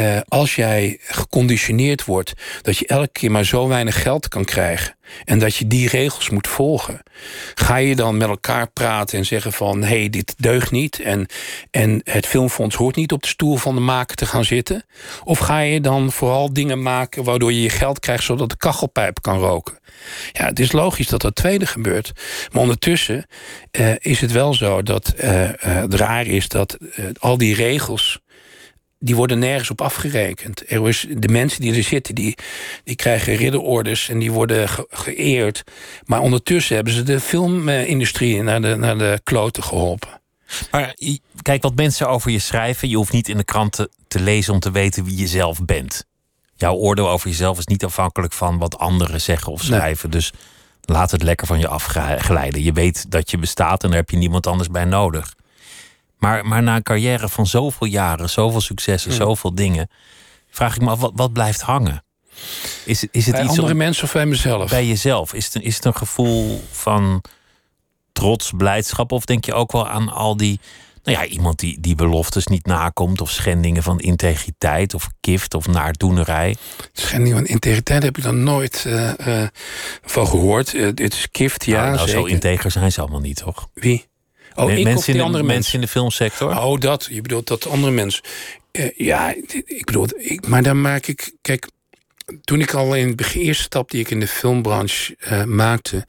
uh, als jij geconditioneerd wordt dat je elke keer maar zo weinig geld kan krijgen en dat je die regels moet volgen, ga je dan met elkaar praten en zeggen van hé, hey, dit deugt niet en, en het filmfonds hoort niet op de stoel van de maker te gaan zitten? Of ga je dan vooral dingen maken waardoor je je geld krijgt zodat de kachelpijp kan roken? Ja, het is logisch dat dat tweede gebeurt. Maar ondertussen uh, is het wel zo dat uh, het raar is dat al die regels die worden nergens op afgerekend. Er is, de mensen die er zitten, die, die krijgen ridderorders en die worden geëerd. Maar ondertussen hebben ze de filmindustrie naar de, naar de kloten geholpen. Maar kijk, wat mensen over je schrijven, je hoeft niet in de kranten te lezen om te weten wie je zelf bent. Jouw oordeel over jezelf is niet afhankelijk van wat anderen zeggen of schrijven. Dus laat het lekker van je afglijden. Je weet dat je bestaat en daar heb je niemand anders bij nodig. Maar, maar na een carrière van zoveel jaren, zoveel successen, hmm. zoveel dingen, vraag ik me af, wat, wat blijft hangen? Is, is het bij iets andere mensen of bij mezelf? Bij jezelf. Is het, een, is het een gevoel van trots, blijdschap? Of denk je ook wel aan al die. Nou ja, iemand die, die beloftes niet nakomt, of schendingen van integriteit, of kift, of naardoenerij. Schending van integriteit heb ik dan nooit uh, uh, van gehoord. Uh, dit is kift, ja. Nou, nou zo integer zijn ze allemaal niet, toch? Wie? Oh, ik mensen, in de, andere mensen in de filmsector? Oh, dat. Je bedoelt dat andere mensen. Uh, ja, ik bedoel, ik, maar dan maak ik. Kijk, toen ik al in de eerste stap die ik in de filmbranche uh, maakte,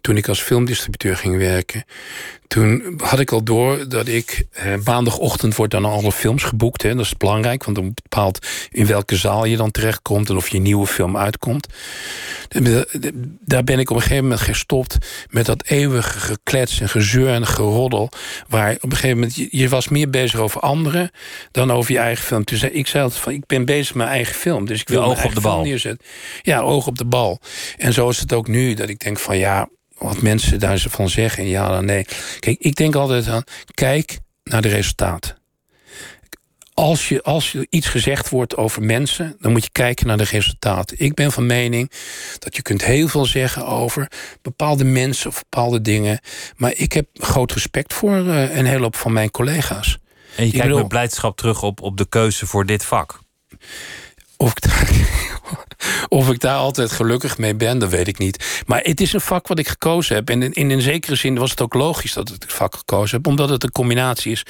toen ik als filmdistributeur ging werken, toen had ik al door dat ik eh, maandagochtend wordt dan alle films geboekt. Hè. Dat is belangrijk, want dan bepaalt in welke zaal je dan terechtkomt en of je nieuwe film uitkomt. Daar ben ik op een gegeven moment gestopt met dat eeuwige geklets en gezeur en geroddel. Waar op een gegeven moment je, je was meer bezig over anderen dan over je eigen film. Ik zei altijd van ik ben bezig met mijn eigen film. Dus ik wil oog op de bal Ja, oog op de bal. En zo is het ook nu dat ik denk van ja wat mensen daarvan zeggen, ja dan nee. Kijk, ik denk altijd aan, kijk naar de resultaten. Als, je, als er iets gezegd wordt over mensen, dan moet je kijken naar de resultaten. Ik ben van mening dat je kunt heel veel zeggen over bepaalde mensen of bepaalde dingen. Maar ik heb groot respect voor uh, een hele hoop van mijn collega's. En je ik kijkt bedoel, met blijdschap terug op, op de keuze voor dit vak. Of ik, of ik daar altijd gelukkig mee ben, dat weet ik niet. Maar het is een vak wat ik gekozen heb. En in, in een zekere zin was het ook logisch dat ik het vak gekozen heb. Omdat het een combinatie is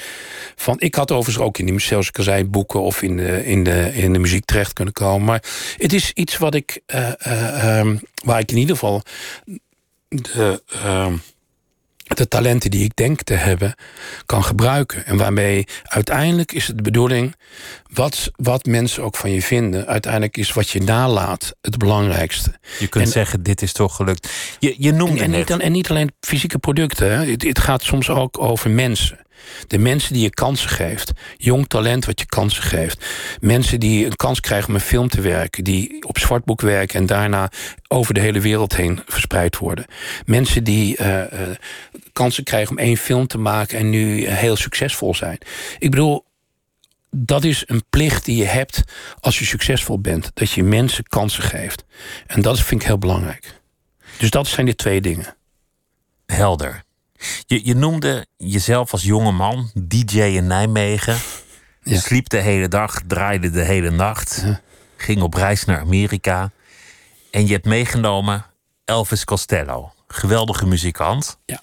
van... Ik had overigens ook in die, zoals ik boeken of in de, in, de, in de muziek terecht kunnen komen. Maar het is iets wat ik, uh, uh, waar ik in ieder geval de, ehm, de talenten die ik denk te hebben kan gebruiken. En waarmee uiteindelijk is het de bedoeling, wat, wat mensen ook van je vinden, uiteindelijk is wat je nalaat het belangrijkste. Je kunt zeggen, dit is toch gelukt. Je, je noemde en, en, niet, en niet alleen fysieke producten, hè. Het, het gaat soms ook over mensen. De mensen die je kansen geeft. Jong talent wat je kansen geeft. Mensen die een kans krijgen om een film te werken. Die op zwartboek werken en daarna over de hele wereld heen verspreid worden. Mensen die uh, uh, kansen krijgen om één film te maken en nu heel succesvol zijn. Ik bedoel, dat is een plicht die je hebt als je succesvol bent. Dat je mensen kansen geeft. En dat vind ik heel belangrijk. Dus dat zijn de twee dingen. Helder. Je, je noemde jezelf als jonge man DJ in Nijmegen. Je sliep de hele dag, draaide de hele nacht. Ging op reis naar Amerika. En je hebt meegenomen Elvis Costello. Geweldige muzikant. Ja.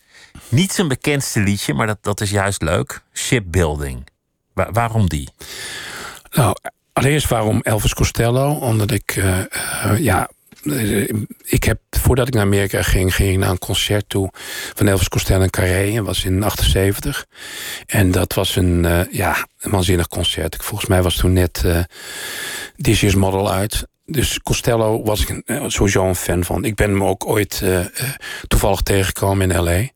Niet zijn bekendste liedje, maar dat, dat is juist leuk. Shipbuilding. waarom die? Nou, allereerst waarom Elvis Costello? Omdat ik, uh, uh, ja, ik heb, voordat ik naar Amerika ging, ging ik naar een concert toe van Elvis Costello en Carré. Dat was in 78. En dat was een, uh, ja, een waanzinnig concert. Volgens mij was toen net uh, This Year's Model uit. Dus Costello was ik sowieso een fan van. Ik ben hem ook ooit toevallig tegengekomen in L.A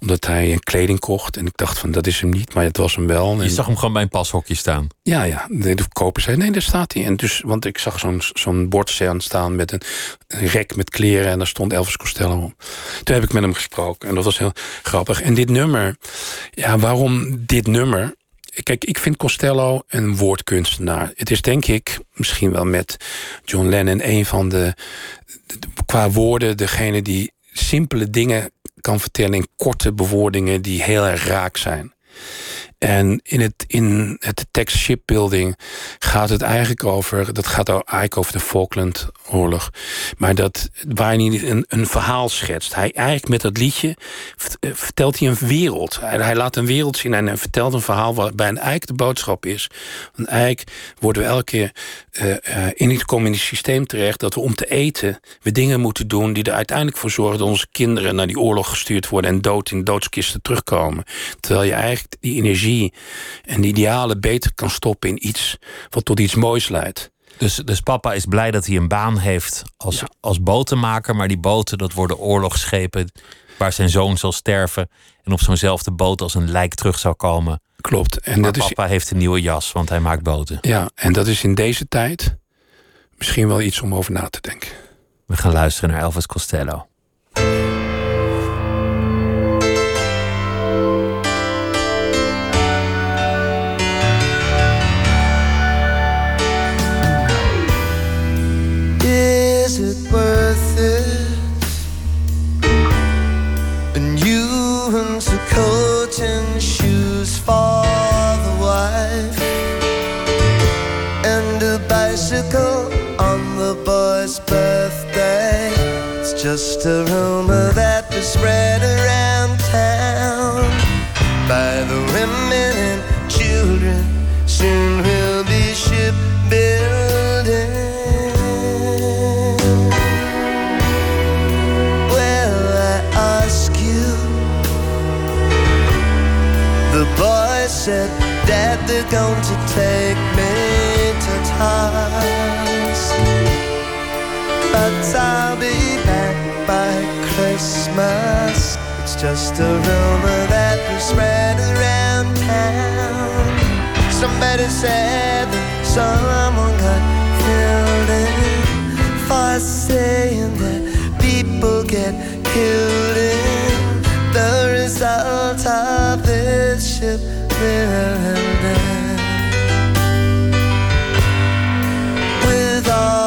omdat hij een kleding kocht. En ik dacht van, dat is hem niet, maar het was hem wel. Je zag hem gewoon bij een pashokje staan? Ja, ja. De koper zei, nee, daar staat hij. En dus, want ik zag zo'n zo'n bord staan met een, een rek met kleren... en daar stond Elvis Costello op. Toen heb ik met hem gesproken en dat was heel grappig. En dit nummer, ja, waarom dit nummer... Kijk, ik vind Costello een woordkunstenaar. Het is denk ik, misschien wel met John Lennon... een van de, de qua woorden, degene die simpele dingen kan vertellen in korte bewoordingen die heel erg raak zijn. En in het, in het tekst shipbuilding gaat het eigenlijk over... dat gaat eigenlijk over de Falklandoorlog. Maar dat, waar hij een, een verhaal schetst. Hij eigenlijk met dat liedje eh, vertelt hij een wereld. Hij, hij laat een wereld zien en vertelt een verhaal... waarbij een eigenlijk de boodschap is. Want eigenlijk worden we elke keer uh, uh, in het communistisch systeem terecht... dat we om te eten we dingen moeten doen... die er uiteindelijk voor zorgen dat onze kinderen naar die oorlog gestuurd worden... en dood in doodskisten terugkomen. Terwijl je eigenlijk die energie en die idealen beter kan stoppen in iets wat tot iets moois leidt. Dus, dus papa is blij dat hij een baan heeft als, ja. als botenmaker, maar die boten dat worden oorlogsschepen waar zijn zoon zal sterven en op zo'nzelfde boot als een lijk terug zou komen. Klopt. En maar dat papa is... heeft een nieuwe jas, want hij maakt boten. Ja, en dat is in deze tijd misschien wel iets om over na te denken. We gaan luisteren naar Elvis Costello. Is it worth it? A new winter coat and shoes for the wife, and a bicycle on the boy's birthday. It's just a rumor that was spread around town by the women and children. Soon said, Dad, they're going to take me to task. But I'll be back by Christmas. It's just a rumor that was spread around town. Somebody said that someone got killed in for saying that people get killed in the result of this ship with all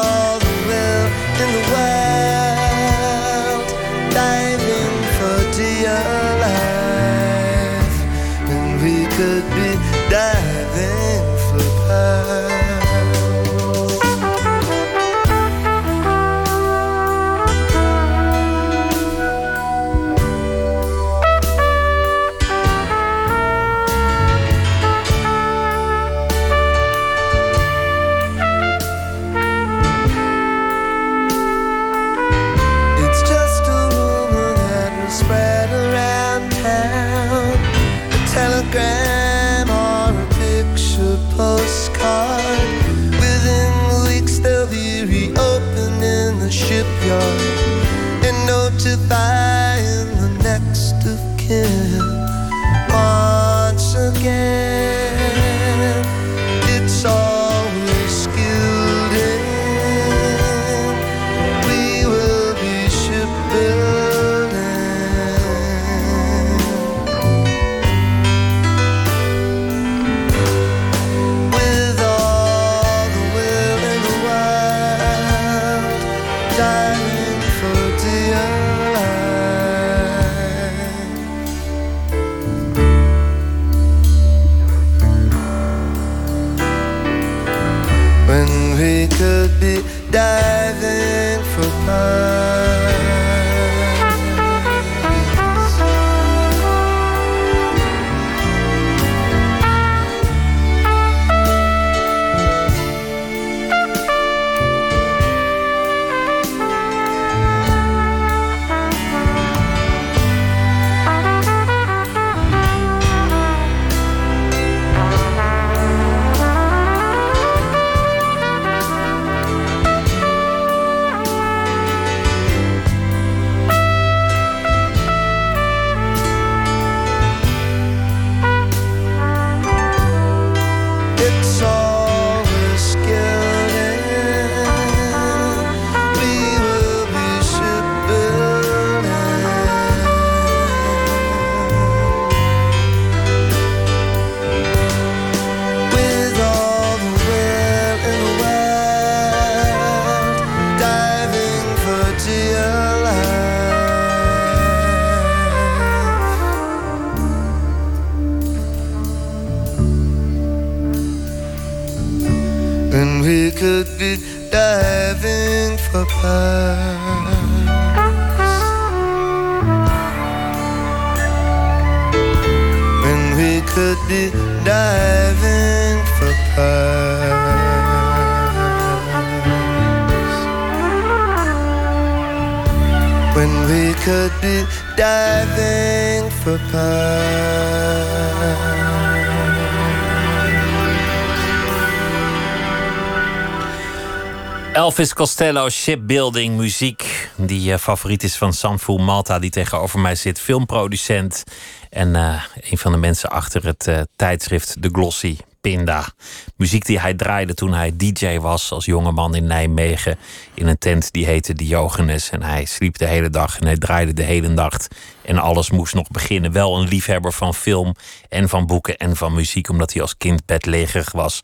Elvis Costello, shipbuilding, muziek. Die eh, favoriet is van Sanfu Malta, die tegenover mij zit. Filmproducent. En eh, een van de mensen achter het eh, tijdschrift The Glossy Pinda. Muziek die hij draaide toen hij DJ was als jongeman in Nijmegen. In een tent die heette Diogenes. En hij sliep de hele dag en hij draaide de hele nacht. En alles moest nog beginnen. Wel een liefhebber van film en van boeken en van muziek. Omdat hij als kind bedlegerig was.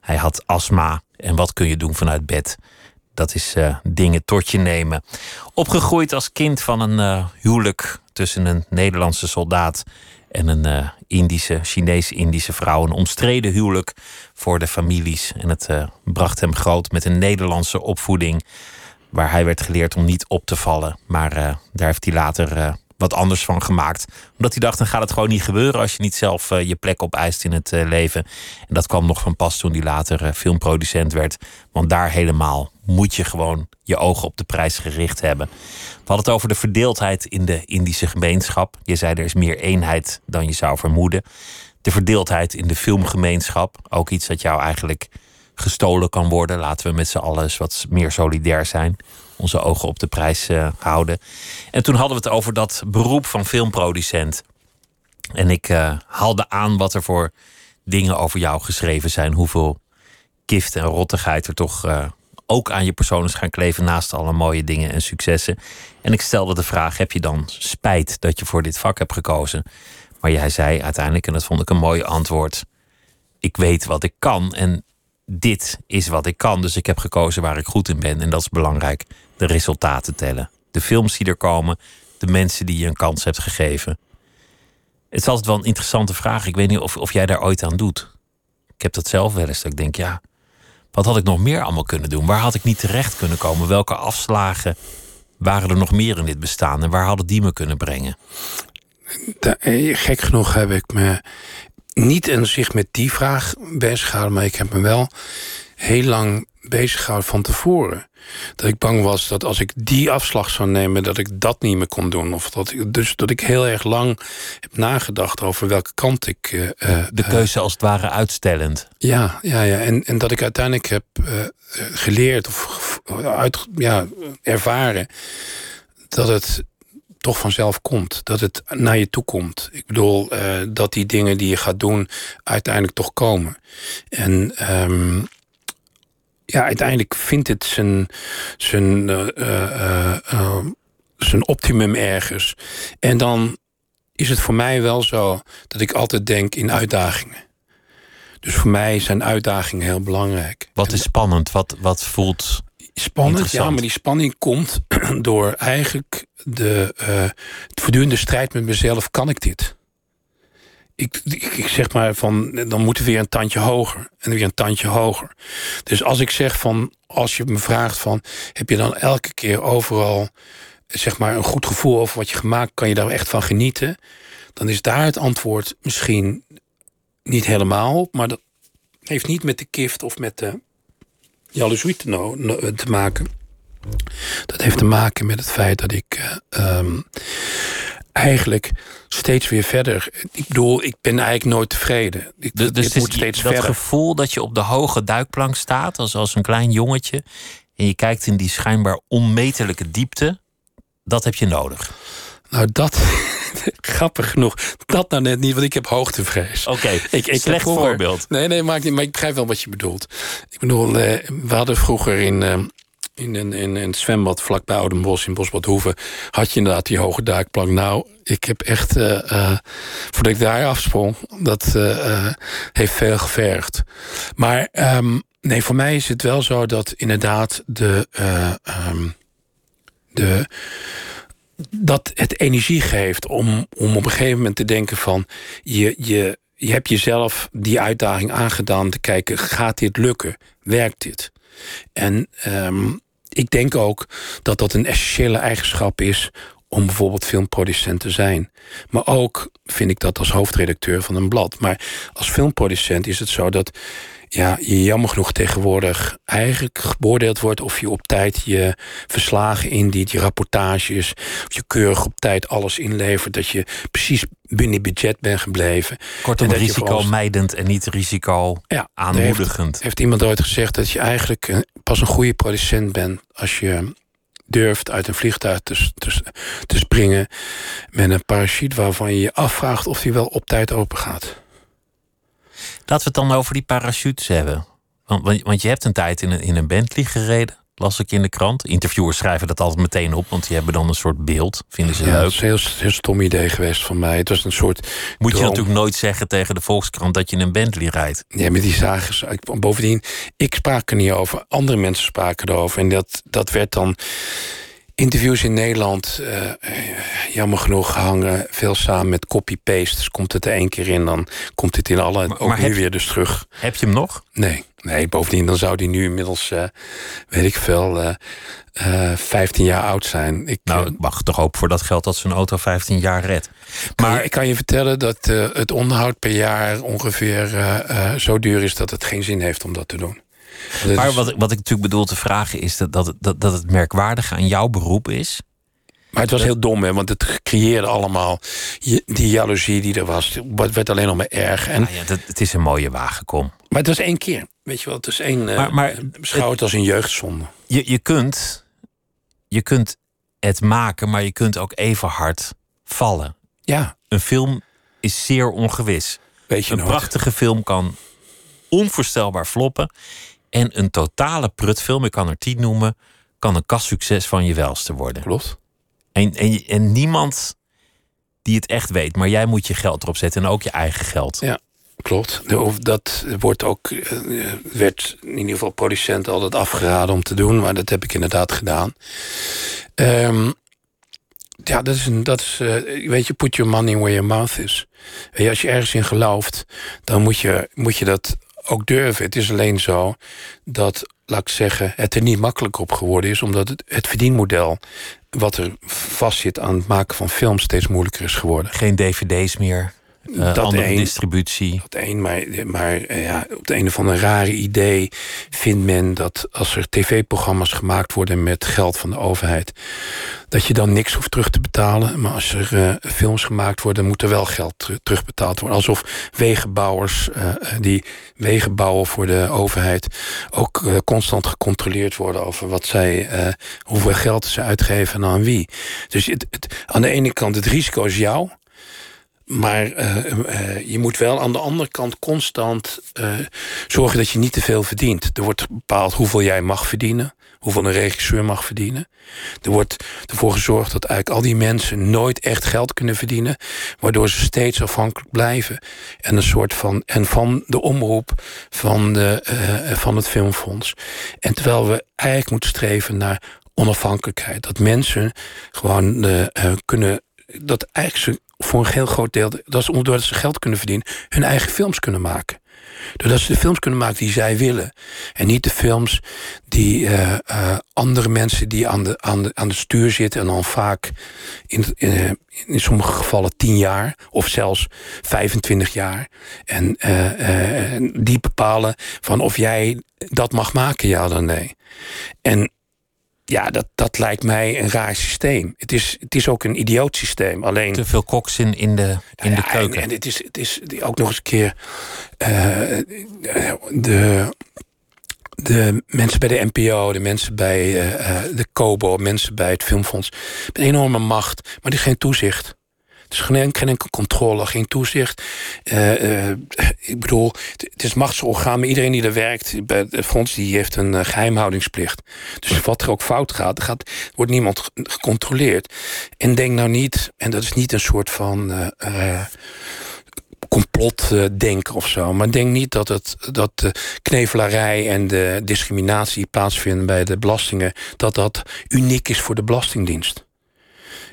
Hij had astma. En wat kun je doen vanuit bed? Dat is eh, dingen tot je nemen. Opgegroeid als kind van een eh, huwelijk tussen een Nederlandse soldaat en een eh, Indische, Chinees-Indische vrouw. Een omstreden huwelijk voor de families. En het bracht hem groot met een Nederlandse opvoeding. Waar hij werd geleerd om niet op te vallen. Maar daar heeft hij later wat anders van gemaakt. Omdat hij dacht, dan gaat het gewoon niet gebeuren als je niet zelf eh, je plek opeist in het eh, leven. En dat kwam nog van pas toen hij later eh, filmproducent werd. Want daar helemaal moet je gewoon je ogen op de prijs gericht hebben. We hadden het over de verdeeldheid in de Indische gemeenschap. Je zei er is meer eenheid dan je zou vermoeden. De verdeeldheid in de filmgemeenschap. Ook iets dat jou eigenlijk gestolen kan worden. Laten we met z'n allen eens wat meer solidair zijn. Onze ogen op de prijs eh, houden. En toen hadden we het over dat beroep van filmproducent. En ik eh, haalde aan wat er voor dingen over jou geschreven zijn. Hoeveel kift en rottigheid er toch eh, ook aan je persoon is gaan kleven. Naast alle mooie dingen en successen. En ik stelde de vraag: heb je dan spijt dat je voor dit vak hebt gekozen? Maar jij zei uiteindelijk, en dat vond ik een mooi antwoord. Ik weet wat ik kan en dit is wat ik kan. Dus ik heb gekozen waar ik goed in ben. En dat is belangrijk. De resultaten tellen. De films die er komen. De mensen die je een kans hebt gegeven. Het is altijd wel een interessante vraag. Ik weet niet of, of jij daar ooit aan doet. Ik heb dat zelf wel eens. Dat ik denk, ja, wat had ik nog meer allemaal kunnen doen? Waar had ik niet terecht kunnen komen? Welke afslagen waren er nog meer in dit bestaan? En waar hadden die me kunnen brengen? Eh, gek genoeg heb ik me niet in zich met die vraag bezig gehouden, maar ik heb me wel heel lang bezighouden van tevoren. Dat ik bang was dat als ik die afslag zou nemen, dat ik dat niet meer kon doen. Of dat ik, dus dat ik heel erg lang heb nagedacht over welke kant ik. Uh, de keuze als het ware uitstellend. Ja, ja, ja. En, en dat ik uiteindelijk heb uh, geleerd of uit, ja, ervaren dat het toch vanzelf komt. Dat het naar je toe komt. Ik bedoel, uh, dat die dingen die je gaat doen uiteindelijk toch komen. En um, ja, uiteindelijk vindt het zijn, zijn, uh, uh, uh, zijn optimum ergens. En dan is het voor mij wel zo dat ik altijd denk in uitdagingen. Dus voor mij zijn uitdagingen heel belangrijk. Wat is spannend? Wat, wat voelt. Spannend, ja, maar die spanning komt door eigenlijk de uh, voortdurende strijd met mezelf. Kan ik dit? Ik, ik, ik, zeg maar van, dan moeten we weer een tandje hoger. En weer een tandje hoger. Dus als ik zeg van, als je me vraagt van, heb je dan elke keer overal, zeg maar, een goed gevoel over wat je gemaakt, kan je daar echt van genieten? Dan is daar het antwoord misschien niet helemaal op, maar dat heeft niet met de kift of met de jaloezie te, te maken. Dat heeft te maken met het feit dat ik uh, um, eigenlijk steeds weer verder. Ik bedoel, ik ben eigenlijk nooit tevreden. Ik, dus dus moet steeds dat verder. gevoel dat je op de hoge duikplank staat, als, als een klein jongetje, en je kijkt in die schijnbaar onmetelijke diepte, dat heb je nodig. Nou, dat. Grappig genoeg. Dat nou net niet, want ik heb hoogtevrees. Oké, okay, ik, ik slecht vroeger, voorbeeld. Nee, nee, maar ik, maar ik begrijp wel wat je bedoelt. Ik bedoel, eh, we hadden vroeger in. Uh, in, in, in, het zwembad vlak bij Oudenbos in Bosbadhoeven... had je inderdaad die hoge duikplank. Nou, ik heb echt... Uh, uh, voordat ik daar afsprong, dat uh, heeft veel gevergd. Maar um, nee, voor mij is het wel zo dat inderdaad de... Um, de dat het energie geeft om, om op een gegeven moment te denken van... je, je, je hebt jezelf die uitdaging aangedaan te kijken... gaat dit lukken? Werkt dit? En um, ik denk ook dat dat een essentiële eigenschap is om bijvoorbeeld filmproducent te zijn. Maar ook vind ik dat als hoofdredacteur van een blad. Maar als filmproducent is het zo dat ja, je jammer genoeg tegenwoordig eigenlijk beoordeeld wordt of je op tijd je verslagen indient, je rapportages, of je keurig op tijd alles inlevert, dat je precies binnen budget bent gebleven. Kortom, risicomijdend en niet risico ja, aanmoedigend. Heeft, heeft iemand ooit gezegd dat je eigenlijk pas een goede producent bent als je durft uit een vliegtuig te, te, te springen met een parachute waarvan je je afvraagt of die wel op tijd open gaat. Laten we het dan over die parachutes hebben. Want, want je hebt een tijd in een, in een Bentley gereden, las ik in de krant. Interviewers schrijven dat altijd meteen op, want die hebben dan een soort beeld. Vinden ze ja, leuk. Het is een heel, heel stom idee geweest van mij. Het was een soort. Moet je natuurlijk nooit zeggen tegen de Volkskrant dat je een Bentley rijdt. Ja, met die zagen. Bovendien, ik sprak er niet over. Andere mensen spraken erover. En dat, dat werd dan interviews in Nederland, uh, jammer genoeg, hangen veel samen met copy-paste. Dus komt het er één keer in, dan komt het in alle. Maar, ook maar nu weer dus terug. Heb je hem nog? Nee, nee. Bovendien, dan zou die nu inmiddels, uh, weet ik veel, uh, 15 jaar oud zijn. Ik, nou, ik mag toch hopen voor dat geld dat zo'n auto 15 jaar redt. Maar ik kan je vertellen dat het onderhoud per jaar ongeveer zo duur is dat het geen zin heeft om dat te doen. Maar wat, wat ik natuurlijk bedoel te vragen is dat, dat, dat, dat het merkwaardige aan jouw beroep is. Maar het was heel dom, hè, want het creëerde allemaal die jaloezie die er was. Het werd alleen nog maar erg. En... Ja, ja, dat, het is een mooie wagenkom. Maar het was één keer. Weet je wel, het is één. Maar, maar, beschouw het als een jeugdzonde. Je, je, kunt, je kunt het maken, maar je kunt ook even hard vallen. Ja. Een film is zeer ongewis. Weet je een nooit. prachtige film kan onvoorstelbaar floppen. En een totale prutfilm, ik kan er tien noemen, kan een kassucces van je welste worden. Klopt. En, en, en niemand die het echt weet, maar jij moet je geld erop zetten en ook je eigen geld. Ja, klopt. Dat wordt ook, werd in ieder geval producenten altijd afgeraden om te doen, maar dat heb ik inderdaad gedaan. Um, ja, dat is, een, dat is uh, weet je, put your money where your mouth is. Als je ergens in gelooft, dan moet je, moet je dat ook durven. Het is alleen zo dat, laat ik zeggen, het er niet makkelijk op geworden is, omdat het, het verdienmodel wat er vastzit aan het maken van films steeds moeilijker is geworden. Geen dvd's meer. Uh, andere distributie. Dat één, maar, maar ja, op de een of andere rare idee vindt men dat als er tv-programma's gemaakt worden met geld van de overheid, dat je dan niks hoeft terug te betalen. Maar als er films gemaakt worden, moet er wel geld terugbetaald worden. Alsof wegenbouwers die wegen bouwen voor de overheid ook constant gecontroleerd worden over wat zij, hoeveel geld ze uitgeven en aan wie. Dus het, het, aan de ene kant het risico is jou. Maar uh, uh, je moet wel aan de andere kant constant uh, zorgen dat je niet te veel verdient. Er wordt bepaald hoeveel jij mag verdienen, hoeveel een regisseur mag verdienen. Er wordt ervoor gezorgd dat eigenlijk al die mensen nooit echt geld kunnen verdienen, waardoor ze steeds afhankelijk blijven. En een soort van en van de omroep van, de, van het filmfonds. En terwijl we eigenlijk moeten streven naar onafhankelijkheid. Dat mensen gewoon kunnen. Dat eigenlijk ze voor een heel groot deel, dat ze, doordat ze geld kunnen verdienen, hun eigen films kunnen maken. Doordat ze de films kunnen maken die zij willen. En niet de films die uh, uh, andere mensen die aan de, aan, de, aan de stuur zitten... en dan vaak in, in, in sommige gevallen tien jaar of zelfs 25 jaar. En die bepalen van of jij dat mag maken, ja dan nee. En ja, dat, dat lijkt mij een raar systeem. Het is, het is ook een idioot systeem. Alleen, Te veel koks in, in, de, in de keuken. En, en, het, is, het is ook nog eens een keer... Uh, de, de mensen bij de NPO, de mensen bij uh, de Kobo... mensen bij het Filmfonds... met een enorme macht, maar die geen toezicht. Dus geen, geen enkele controle, geen toezicht. Uh, uh, ik bedoel, het is machtsorgaan, maar iedereen die er werkt bij het fonds die heeft een uh, geheimhoudingsplicht. Dus wat er ook fout gaat, gaat wordt niemand gecontroleerd. En denk nou niet, en dat is niet een soort van complotdenken of zo. Maar denk niet dat, het, dat de knevelarij en de discriminatie plaatsvinden bij de belastingen, dat dat uniek is voor de Belastingdienst.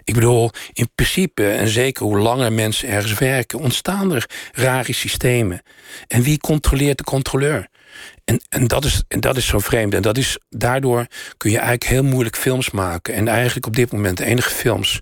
Ik bedoel, in principe, en zeker hoe langer mensen ergens werken, ontstaan er rare systemen. En wie controleert de controleur? En, en, dat is, en dat is zo vreemd. En dat is, daardoor kun je eigenlijk heel moeilijk films maken. En eigenlijk op dit moment de enige films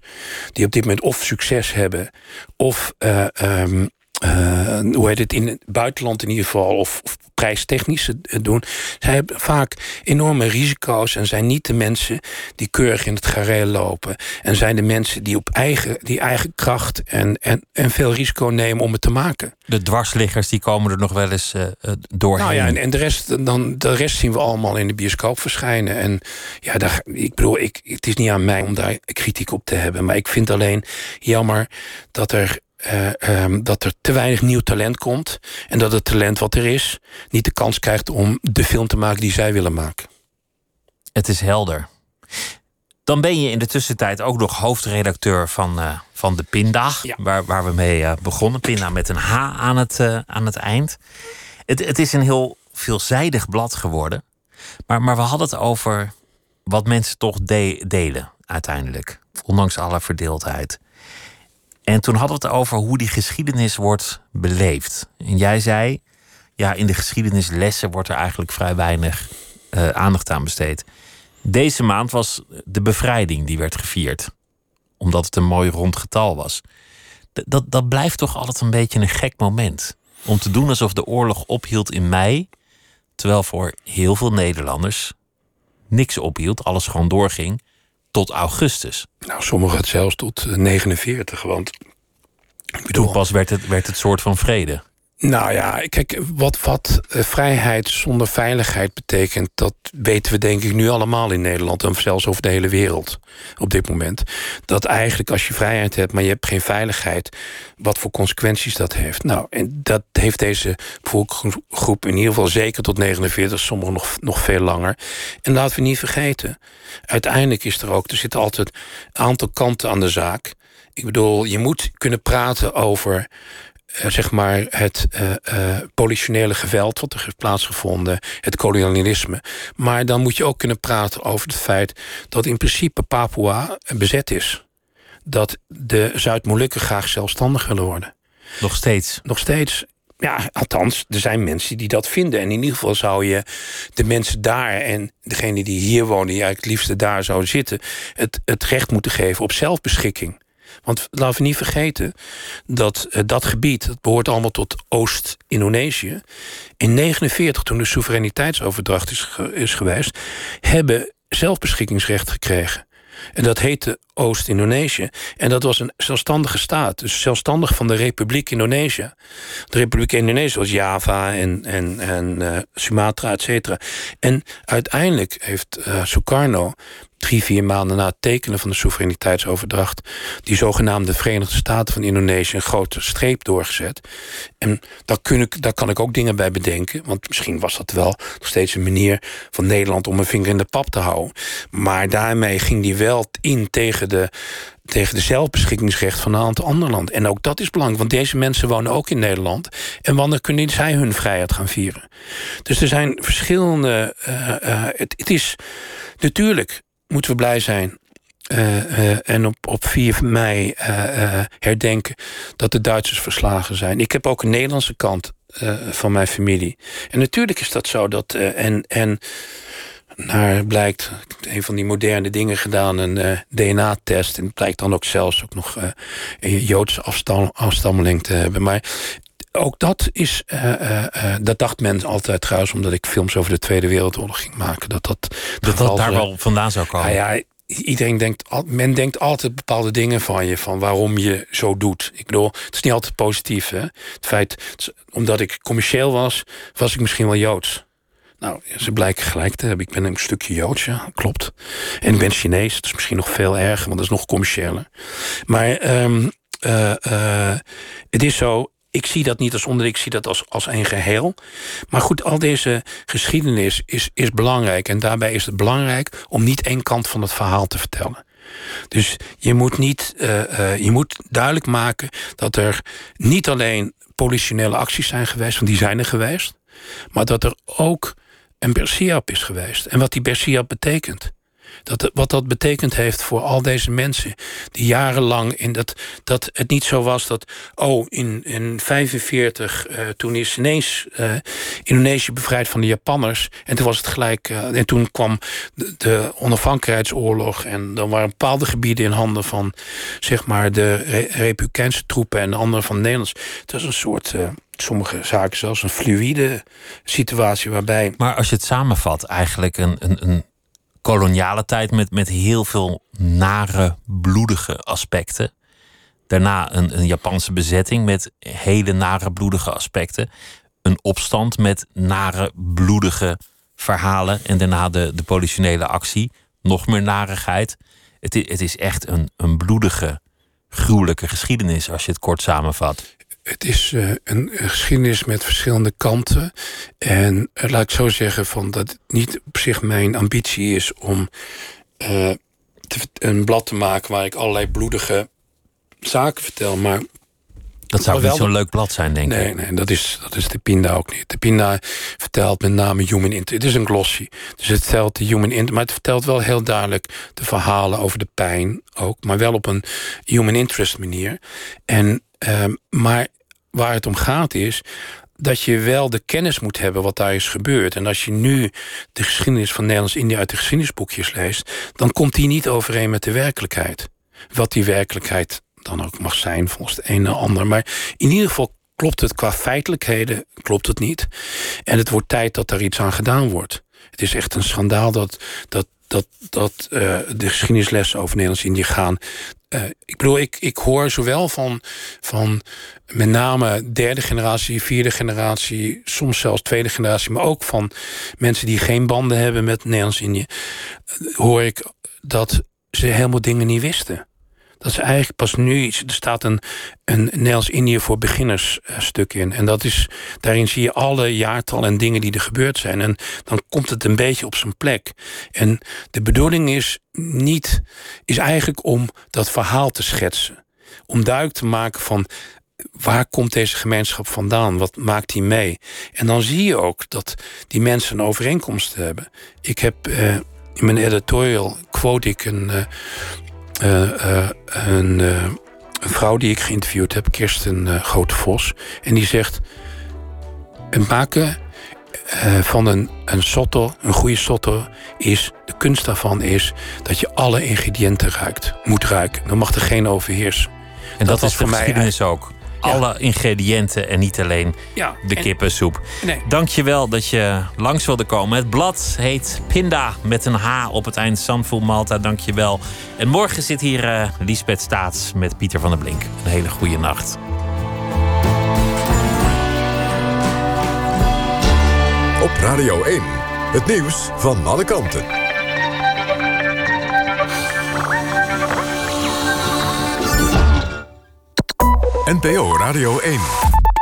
die op dit moment of succes hebben, of uh, um, uh, hoe heet het, in het buitenland in ieder geval, of, of prijstechnisch doen. Zij hebben vaak enorme risico's en zijn niet de mensen die keurig in het gareel lopen. En zijn de mensen die op eigen, die eigen kracht en, en, en veel risico nemen om het te maken. De dwarsliggers die komen er nog wel eens uh, doorheen. Nou ja, en, en, de, rest, dan, de rest zien we allemaal in de bioscoop verschijnen. En ja, daar, ik bedoel, ik, het is niet aan mij om daar kritiek op te hebben. Maar ik vind alleen jammer dat er uh, um, dat er te weinig nieuw talent komt. En dat het talent wat er is, niet de kans krijgt om de film te maken die zij willen maken. Het is helder. Dan ben je in de tussentijd ook nog hoofdredacteur van, uh, van de Pinda. Ja. Waar, waar we mee uh, begonnen. Pinda met een H aan het, aan het eind. Het, het is een heel veelzijdig blad geworden. Maar, maar we hadden het over wat mensen toch de delen uiteindelijk. Ondanks alle verdeeldheid. En toen hadden we het over hoe die geschiedenis wordt beleefd. En jij zei, ja, in de geschiedenislessen wordt er eigenlijk vrij weinig uh, aandacht aan besteed. Deze maand was de bevrijding die werd gevierd. Omdat het een mooi rond getal was. dat, dat blijft toch altijd een beetje een gek moment. Om te doen alsof de oorlog ophield in mei. Terwijl voor heel veel Nederlanders niks ophield, alles gewoon doorging tot augustus. Nou, sommigen het zelfs tot 49, eh, want... Ik bedoel, Toen pas werd het, werd het soort van vrede. Nou ja, kijk, wat, wat uh, vrijheid zonder veiligheid betekent, dat weten we denk ik nu allemaal in Nederland en zelfs over de hele wereld op dit moment. Dat eigenlijk als je vrijheid hebt, maar je hebt geen veiligheid, wat voor consequenties dat heeft. Nou, en dat heeft deze volksgroep in ieder geval zeker tot 49, sommigen nog, nog veel langer. En laten we niet vergeten, uiteindelijk is er ook, er zit altijd een aantal kanten aan de zaak. Ik bedoel, je moet kunnen praten over zeg maar het uh, uh, politionele geweld wat er heeft plaatsgevonden, het kolonialisme. Maar dan moet je ook kunnen praten over het feit dat in principe Papua bezet is. Dat de Zuid-Molukken graag zelfstandig willen worden. Nog steeds? Nog steeds. Ja, althans, er zijn mensen die dat vinden. En in ieder geval zou je de mensen daar en degene die hier wonen, die eigenlijk het liefste daar zouden zitten, het, het recht moeten geven op zelfbeschikking. Want laten we niet vergeten dat uh, dat gebied, dat behoort allemaal tot Oost-Indonesië. In 1949, toen de soevereiniteitsoverdracht is, is geweest, hebben zelfbeschikkingsrecht gekregen. En dat heette Oost-Indonesië. En dat was een zelfstandige staat. Dus zelfstandig van de Republiek Indonesië. De Republiek Indonesië was Java en, en, en uh, Sumatra, et cetera. En uiteindelijk heeft uh, Sukarno drie, vier maanden na het tekenen van de soevereiniteitsoverdracht, die zogenaamde Verenigde Staten van Indonesië een grote streep doorgezet. En kun ik, daar kan ik ook dingen bij bedenken, want misschien was dat wel nog steeds een manier van Nederland om een vinger in de pap te houden. Maar daarmee ging die wel in tegen tegen de zelfbeschikkingsrecht van een aantal andere landen. En ook dat is belangrijk, want deze mensen wonen ook in Nederland. En wanneer kunnen zij hun vrijheid gaan vieren? Dus er zijn verschillende. Uh, uh, het, het, is natuurlijk moeten we blij zijn. Uh, en op, op 4 mei herdenken dat de Duitsers verslagen zijn. Ik heb ook een Nederlandse kant van mijn familie. En natuurlijk is dat zo. Dat, en, en naar blijkt een van die moderne dingen gedaan, een DNA-test. En het blijkt dan ook zelfs ook nog een Joodse afstam, afstammeling te hebben. Maar ook dat is, uh, uh, dat dacht men altijd trouwens, omdat ik films over de Tweede Wereldoorlog ging maken. Dat dat, dat, dat daar wel vandaan zou komen. Nou ja, iedereen denkt, men denkt altijd bepaalde dingen van je, van waarom je zo doet. Ik bedoel, het is niet altijd positief. Hè? Het feit, omdat ik commercieel was, was ik misschien wel Joods. Nou, ze blijken gelijk te hebben. Ik ben een stukje Joods, klopt. En ik ben Chinees, dat is misschien nog veel erger, want dat is nog commerciëler. Maar um, het is zo, ik zie dat niet als onder, ik zie dat als, als een geheel. Maar goed, al deze geschiedenis is, is belangrijk. En daarbij is het belangrijk om niet één kant van het verhaal te vertellen. Dus je moet, niet, uh, je moet duidelijk maken dat er niet alleen politionele acties zijn geweest, want die zijn er geweest. Maar dat er ook een Bersiap is geweest. En wat die Bersiap betekent. Dat, wat dat betekend heeft voor al deze mensen. Die jarenlang in dat, dat het niet zo was dat. Oh, in 1945, uh, toen is ineens uh, Indonesië bevrijd van de Japanners. En toen was het gelijk. Uh, en toen kwam de, de, onafhankelijkheidsoorlog. En dan waren bepaalde gebieden in handen van. zeg maar de Re Republikeinse troepen en de andere van Nederlands. Het was een soort sommige zaken zelfs een fluïde situatie waarbij. Maar als je het samenvat, eigenlijk een, een, een koloniale tijd met, met heel veel nare, bloedige aspecten. Daarna een, een Japanse bezetting met hele nare, bloedige aspecten. Een opstand met nare, bloedige verhalen. En daarna de, de politionele actie. Nog meer narigheid. Het is, het is echt een, een bloedige, gruwelijke geschiedenis als je het kort samenvat het is uh, een, geschiedenis met verschillende kanten. En uh, laat ik zo zeggen van dat het niet op zich mijn ambitie is om uh, te, een blad te maken waar ik allerlei bloedige zaken vertel. Maar dat zou wel niet zo'n leuk blad zijn, denk ik. Nee, nee dat, is, dat is de Pinda ook niet. De Pinda vertelt met name human interest. Het is een glossy. Dus het vertelt de human interest. Maar het vertelt wel heel duidelijk de verhalen over de pijn ook. Maar wel op een human interest manier. En, uh, maar waar het om gaat is dat je wel de kennis moet hebben wat daar is gebeurd. En als je nu de geschiedenis van Nederlands-Indië uit de geschiedenisboekjes leest, dan komt die niet overeen met de werkelijkheid. Wat die werkelijkheid dan ook mag zijn, volgens de een en ander. Maar in ieder geval klopt het qua feitelijkheden, klopt het niet. En het wordt tijd dat daar iets aan gedaan wordt. Het is echt een schandaal dat, dat, dat, dat uh, de geschiedenislessen over Nederlands-Indië gaan uh, ik bedoel, ik, ik hoor zowel van, van met name derde generatie, vierde generatie, soms zelfs tweede generatie, maar ook van mensen die geen banden hebben met Nederlands-Indië, hoor ik dat ze helemaal dingen niet wisten. Dat is eigenlijk pas nu, er staat een, een Nederlands-Indië voor beginners uh, stuk in. En dat is, daarin zie je alle jaartallen en dingen die er gebeurd zijn. En dan komt het een beetje op zijn plek. En de bedoeling is niet, is eigenlijk om dat verhaal te schetsen. Om duidelijk te maken van waar komt deze gemeenschap vandaan? Wat maakt die mee? En dan zie je ook dat die mensen een overeenkomst hebben. Ik heb uh, in mijn editorial quote ik een, uh, een, een, vrouw die ik geïnterviewd heb, Kirsten Grote Vos. En die zegt: maken eh, van een, een sotto, een goede sotto, is... de kunst daarvan is dat je alle ingrediënten ruikt. Moet ruiken. Dan mag er geen overheersen. En dat, was is voor mij ook. Alle ingrediënten en niet alleen Ja, de en- kippensoep. Nee. Dank je wel dat je langs wilde komen. Het blad heet Pinda met een H op het eind. Sanful Malta, dank je wel. En morgen zit hier eh Liesbeth Staats met Pieter van der Blink. Een hele goede nacht. Op Radio 1. Het nieuws van alle kanten. NPO Radio 1.